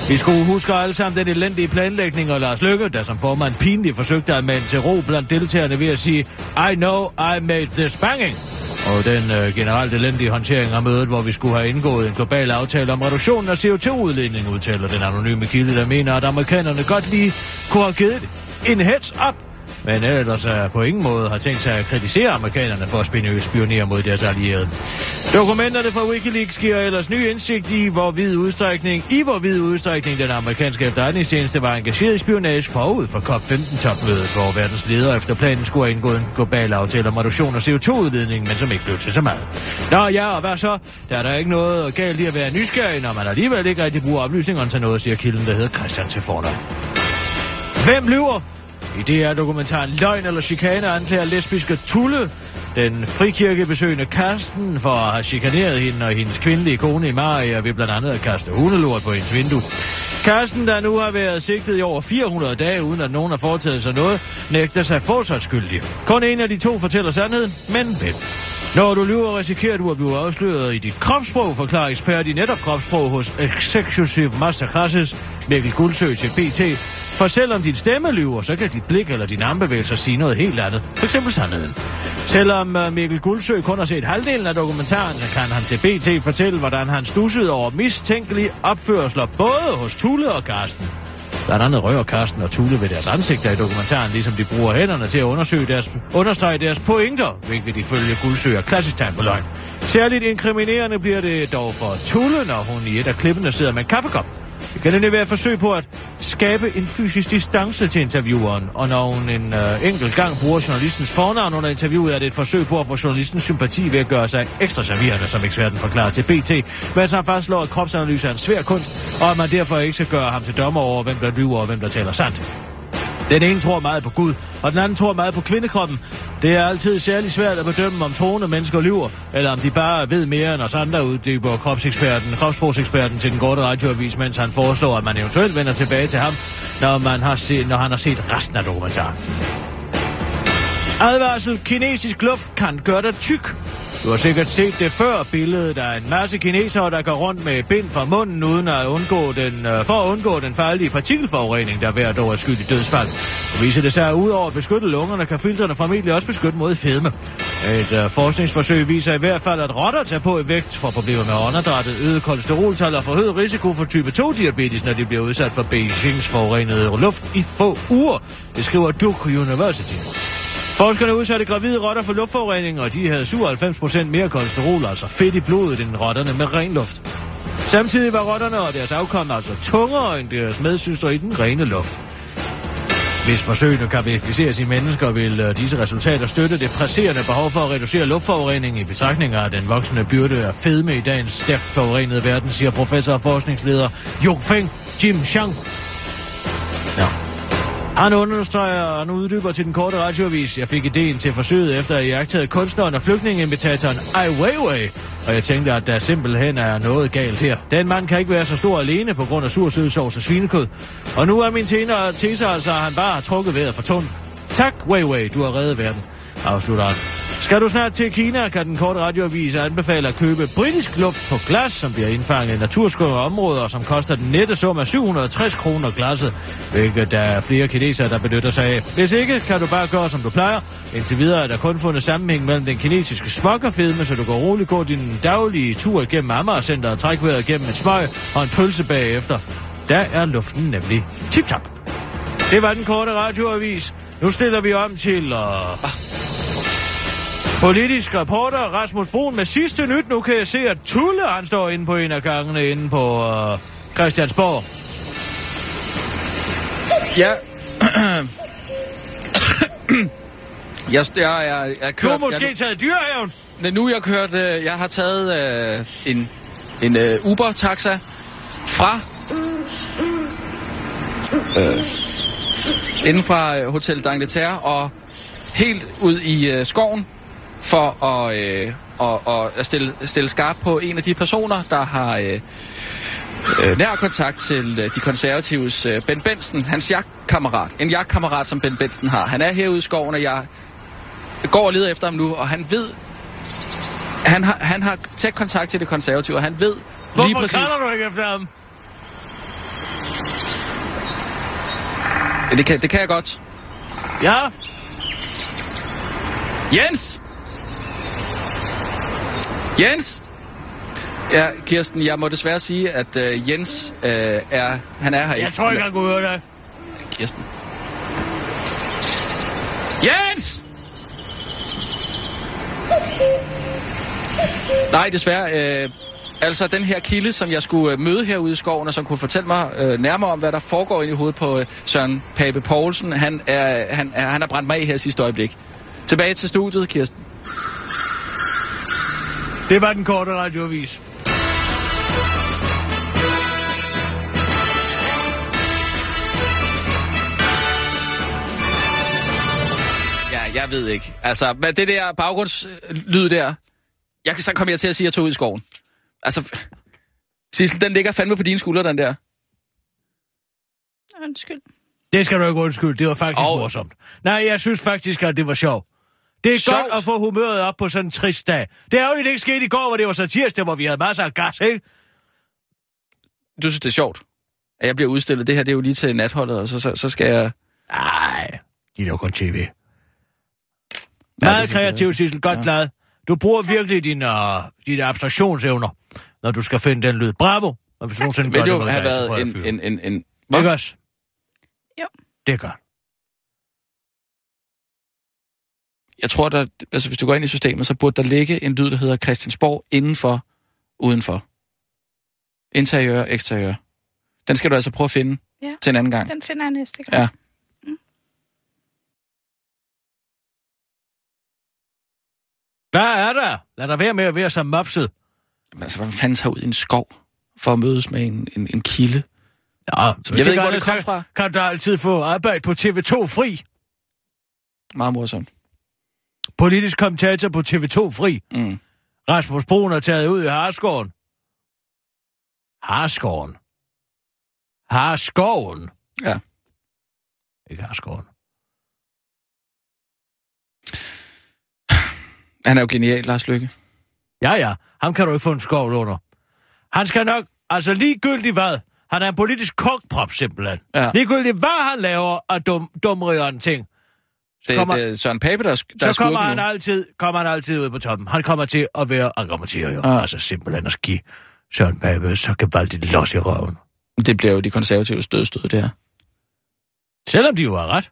Vi skulle huske alle sammen den elendige planlægning, og Lars Lykke, der som formand pinligt forsøgte at mande til ro blandt deltagerne ved at sige, I know I made this banging. Og den øh, generelt elendige håndtering af mødet, hvor vi skulle have indgået en global aftale om reduktionen af CO2-udledning, udtaler den anonyme kilde, der mener, at amerikanerne godt lige kunne have givet en heads up men ellers er på ingen måde har tænkt sig at kritisere amerikanerne for at spionere mod deres allierede. Dokumenterne fra Wikileaks giver ellers ny indsigt i, hvor vid udstrækning, i hvor vid udstrækning den amerikanske efterretningstjeneste var engageret i spionage forud for COP15-topmødet, hvor verdens ledere efter planen skulle have indgået en global aftale om reduktion af CO2-udledning, men som ikke blev til så meget. Nå ja, og hvad så? Der er der ikke noget galt i at være nysgerrig, når man alligevel ikke rigtig bruger oplysningerne til noget, siger kilden, der hedder Christian til Hvem lyver? I DR-dokumentaren Løgn eller Chikane anklager lesbiske Tulle den frikirkebesøgende Karsten for at have chikaneret hende og hendes kvindelige kone i Maria ved blandt andet at kaste hundelort på hendes vindue. Karsten, der nu har været sigtet i over 400 dage, uden at nogen har foretaget sig noget, nægter sig fortsat skyldig. Kun en af de to fortæller sandheden, men hvem? Når du lyver, risikerer du at blive afsløret i dit kropssprog, forklarer ekspert i netop kropssprog hos Executive Masterclasses, Mikkel Guldsø til BT. For selvom din stemme lyver, så kan dit blik eller din armbevægelser sige noget helt andet. For eksempel sandheden. Selvom øh, Mikkel Guldsø kun har set halvdelen af dokumentaren, kan han til BT fortælle, hvordan han stussede over mistænkelige opførsler både hos Tulle og Karsten. Blandt andet rører Karsten og Tulle ved deres ansigter i dokumentaren, ligesom de bruger hænderne til at undersøge deres, understrege deres pointer, hvilket ifølge Guldsø er klassisk tegn på løgn. Særligt inkriminerende bliver det dog for Tulle, når hun i et af klippene sidder med en kaffekop det kan nemlig være et forsøg på at skabe en fysisk distance til intervieweren, og når hun en øh, enkelt gang bruger journalistens fornavn under interviewet, er det et forsøg på at få journalistens sympati ved at gøre sig ekstra serverende, som eksperten forklarer til BT, mens han fastslår, at kropsanalyse er en svær kunst, og at man derfor ikke skal gøre ham til dommer over, hvem der lyver og hvem der taler sandt. Den ene tror meget på Gud, og den anden tror meget på kvindekroppen. Det er altid særlig svært at bedømme, om troende mennesker lyver, eller om de bare ved mere end os andre, uddyber kropseksperten, kropsprogseksperten til den korte radioavis, mens han foreslår, at man eventuelt vender tilbage til ham, når, man har set, når han har set resten af dokumentaren. Advarsel, kinesisk luft kan gøre dig tyk. Du har sikkert set det før, billedet af en masse kinesere, der går rundt med bind fra munden, uden at undgå den, øh, for at undgå den farlige partikelforurening, der hvert år er skyld i dødsfald. Og viser det sig, at udover at beskytte lungerne, kan filtrene formentlig også beskytte mod fedme. Et øh, forskningsforsøg viser i hvert fald, at rotter tager på i vægt for problemer med åndedrættet, øget kolesteroltal og forhøjet risiko for type 2-diabetes, når de bliver udsat for Beijings forurenede luft i få uger, det skriver Duke University. Forskerne udsatte gravide rotter for luftforurening, og de havde 97% mere kolesterol, altså fedt i blodet, end rotterne med ren luft. Samtidig var rotterne og deres afkom altså tungere end deres medsøstre i den rene luft. Hvis forsøgene kan verificeres i mennesker, vil øh, disse resultater støtte det presserende behov for at reducere luftforurening i betragtning af den voksende byrde af fedme i dagens stærkt forurenede verden, siger professor og forskningsleder Jo Feng Jim Chang han understreger, og han uddyber til den korte radioavis. Jeg fik ideen til forsøget efter at jeg kunstneren og flygtningeinvitatoren Ai Weiwei. Og jeg tænkte, at der simpelthen er noget galt her. Den mand kan ikke være så stor alene på grund af sur sødsovs og svinekød. Og nu er min tese altså, at han bare har trukket vejret for tund. Tak, Weiwei, du har reddet verden, afslutter han. Skal du snart til Kina, kan den korte radioavis anbefale at købe britisk luft på glas, som bliver indfanget i naturskove områder, som koster den nette sum af 760 kroner glasset, hvilket der er flere kinesere, der benytter sig af. Hvis ikke, kan du bare gøre, som du plejer. Indtil videre er der kun fundet sammenhæng mellem den kinesiske smokkerfedme, så du går roligt gå din daglige tur igennem Amager-center og træk vejret gennem en smøg og en pølse bagefter. Der er luften nemlig tip-top. Det var den korte radioavis. Nu stiller vi om til... Uh... Politisk reporter Rasmus Brun med sidste nyt. Nu kan jeg se, at Tulle han står inde på en af gangene inde på uh, Christiansborg. Ja. jeg, jeg, jeg, jeg kørt, du har måske jeg, taget dyrehaven. Men nu jeg kørt, øh, jeg har taget øh, en, en øh, Uber-taxa fra øh, inden fra øh, Hotel d'Angleterre og helt ud i øh, skoven for at, øh, og, og at stille, stille skarp på en af de personer, der har, øh, øh, nær kontakt til øh, de konservatives øh, Ben Benson, hans jagtkammerat. En jagtkammerat, som Ben Benson har. Han er herude i skoven, og jeg går og leder efter ham nu, og han ved... Han har, han har tæt kontakt til det konservative, og han ved Hvorfor lige præcis... kalder du ikke efter ham? Det kan, det kan jeg godt. Ja? Jens! Jens! Ja, Kirsten, jeg må desværre sige, at uh, Jens uh, er... Han er her Jeg tror ikke, han kunne høre dig. Kirsten. Jens! Nej, desværre. Øh, altså, den her kilde, som jeg skulle øh, møde herude i skoven, og som kunne fortælle mig øh, nærmere om, hvad der foregår inde i hovedet på øh, Søren Pape Poulsen, han er, han, er, han er brændt mig af her sidste øjeblik. Tilbage til studiet, Kirsten. Det var den korte radioavis. Ja, jeg ved ikke. Altså, hvad det der baggrundslyd der, jeg kan så komme jeg til at sige, at jeg tog ud i skoven. Altså, Sissel, den ligger fandme på dine skuldre, den der. Undskyld. Det skal du ikke undskylde, det var faktisk oh. morsomt. Nej, jeg synes faktisk, at det var sjovt. Det er Sjovt? godt at få humøret op på sådan en trist dag. Det er jo det ikke skete i går, hvor det var så tirsdag, hvor vi havde masser af gas, ikke? Du synes, det er sjovt, at jeg bliver udstillet. Det her, det er jo lige til natholdet, og så, så, så skal jeg... Nej, de er jo kun tv. Meget er kreativ, Sissel. Godt ja. glad. Du bruger virkelig dine, uh, dine abstraktionsevner, når du skal finde den lyd. Bravo! Og hvis du nogensinde gør det, jo have været en... en, en, en Ikke også? Jo. Det godt. jeg tror, der, altså hvis du går ind i systemet, så burde der ligge en lyd, der hedder Christiansborg indenfor, udenfor. Interiør, eksteriør. Den skal du altså prøve at finde Ja. til en anden gang. Den finder jeg næste gang. Ja. Hvad er der? Lad dig være med at være så mopset. Men altså, hvad fanden tager ud i en skov for at mødes med en, en, en kilde? Ja, Så jeg ved ikke, hvor det kom fra. Kan du altid få arbejde på TV2 Fri? Meget morsomt. Politisk kommentator på TV2 Fri. Mm. Rasmus Brun er taget ud i Harskoven. Harskoven. Harskoven. Ja. Ikke Harskoven. Han er jo genial, Lars Lykke. Ja, ja. Ham kan du ikke få en skov under. Han skal nok... Altså ligegyldigt hvad. Han er en politisk kokprop, simpelthen. Ja. Ligegyldigt hvad han laver af dum, dumrigere ting. Det, kommer- det er Søren Pape, der, er der er så kommer han, nu. altid, kommer han altid ud på toppen. Han kommer til at være argumenteret jo. Ja. Altså simpelthen at give Søren Pape så gevaldigt los i røven. Det bliver jo de konservative stødstød, det her. Selvom de jo har ret.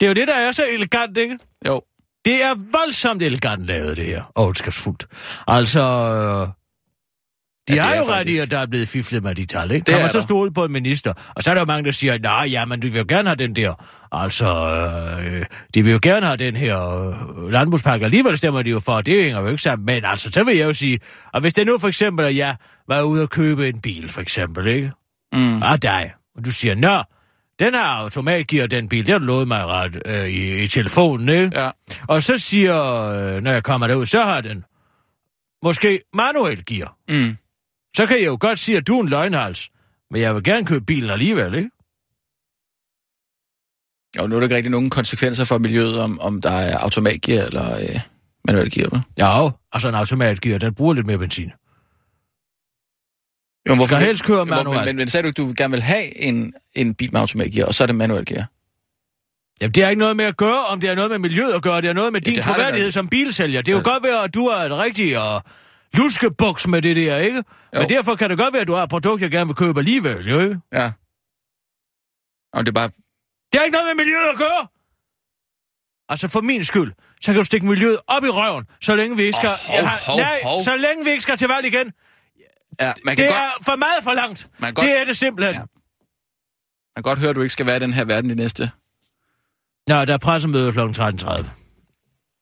Det er jo det, der er så elegant, ikke? Jo. Det er voldsomt elegant lavet, det her. Ondskabsfuldt. Altså... øh, De Ja, har jo ret i, faktisk. at der er blevet fiflet med de tal, ikke? Det kan man så stole på en minister? Og så er der jo mange, der siger, nej, ja, men du vil jo gerne have den der. Altså, øh, de vil jo gerne have den her øh, landbrugspakke. Alligevel stemmer de jo for, det hænger jo ikke sammen. Men altså, så vil jeg jo sige, at hvis det nu for eksempel, at jeg var ude og købe en bil, for eksempel, ikke? Mm. af dig, og du siger, nå, den her automatgear, den bil, du lovet mig ret øh, i, i telefonen, ikke? Ja. Og så siger, øh, når jeg kommer derud, så har den måske manuel gear. Mm. Så kan jeg jo godt sige, at du er en løgnhals, men jeg vil gerne købe bilen alligevel, ikke? Og nu er der ikke rigtig nogen konsekvenser for miljøet, om, om der er automatgear eller øh, manuel gear, vel? Ja, altså en automatgear, den bruger lidt mere benzin. Jo, men Skal helst køre Hvor- manuel. Men, men, men sagde du ikke, du gerne vil have en, en bil med automatgear, og så er det manuel gear? Jamen, det har ikke noget med at gøre, om det har noget med miljøet at gøre. Det har noget med Ja, din troværdighed som bilsælger. Det er jo Ja. godt være, at du er et rigtig uh, luskebuks med det der, ikke? Jo. Men derfor kan det godt være, at du har et produkt, jeg gerne vil købe alligevel, jo, ikke? Ja. Og det er bare... Det har ikke noget med miljøet at gøre! Altså, for min skyld, så kan du stikke miljøet op i røven, så længe vi ikke skal... Åh, hov, Jeg har- nej, hov. så længe vi ikke skal til valg igen. Ja, man kan Det godt, er for meget for langt. Man godt- Det er det simpelthen. Ja. man kan godt høre, at du ikke skal være i den her verden de næste... Nå, der er pressemøde kl. 13.30.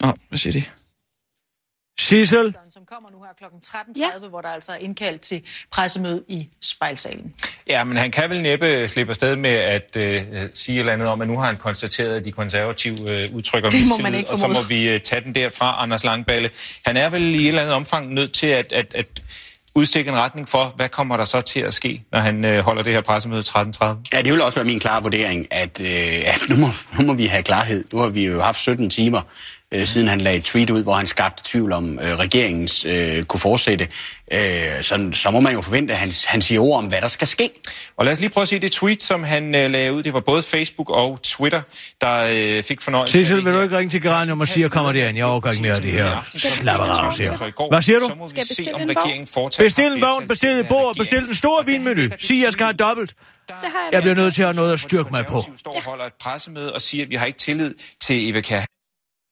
Nå, hvad siger de? Sissel, som kommer nu her kl. 13.30, ja. hvor der altså er indkaldt til pressemøde i spejlsalen. Ja, men han kan vel næppe slippe afsted med at øh, sige et eller andet om, at nu har han konstateret, at de konservative øh, udtrykker Det må mistillid, man ikke og så må vi øh, tage den derfra, Anders Langballe. Han er vel i et eller andet omfang nødt til at, at, at udstikke en retning for, hvad kommer der så til at ske, når han øh, holder det her pressemøde 13.30? Ja, det vil også være min klare vurdering, at, øh, at nu, må, nu må vi have klarhed. Nu har vi jo haft 17 timer, øh, siden han lagde et tweet ud, hvor han skabte tvivl om øh, regeringens øh, kunne fortsætte. Øh, så, så må man jo forvente, at han, han siger ord om, hvad der skal ske. Og lad os lige prøve at se det tweet, som han øh, lagde ud. Det var både Facebook og Twitter, der øh, fik fornøjelse Sissel, vil du ikke ringe til Geranium og sige, at kommer derind? Jeg overgår ikke mere af det her. Slap af. Hvad siger du? Skal jeg bestille en vogn? Bestil en vogn, bestil et bord, bestil en stor vinmenu. Sig, at jeg skal have dobbelt. Jeg bliver nødt til at have noget at styrke mig på. står og holder et pressemøde og siger, at vi har ikke tillid til Eva Kjær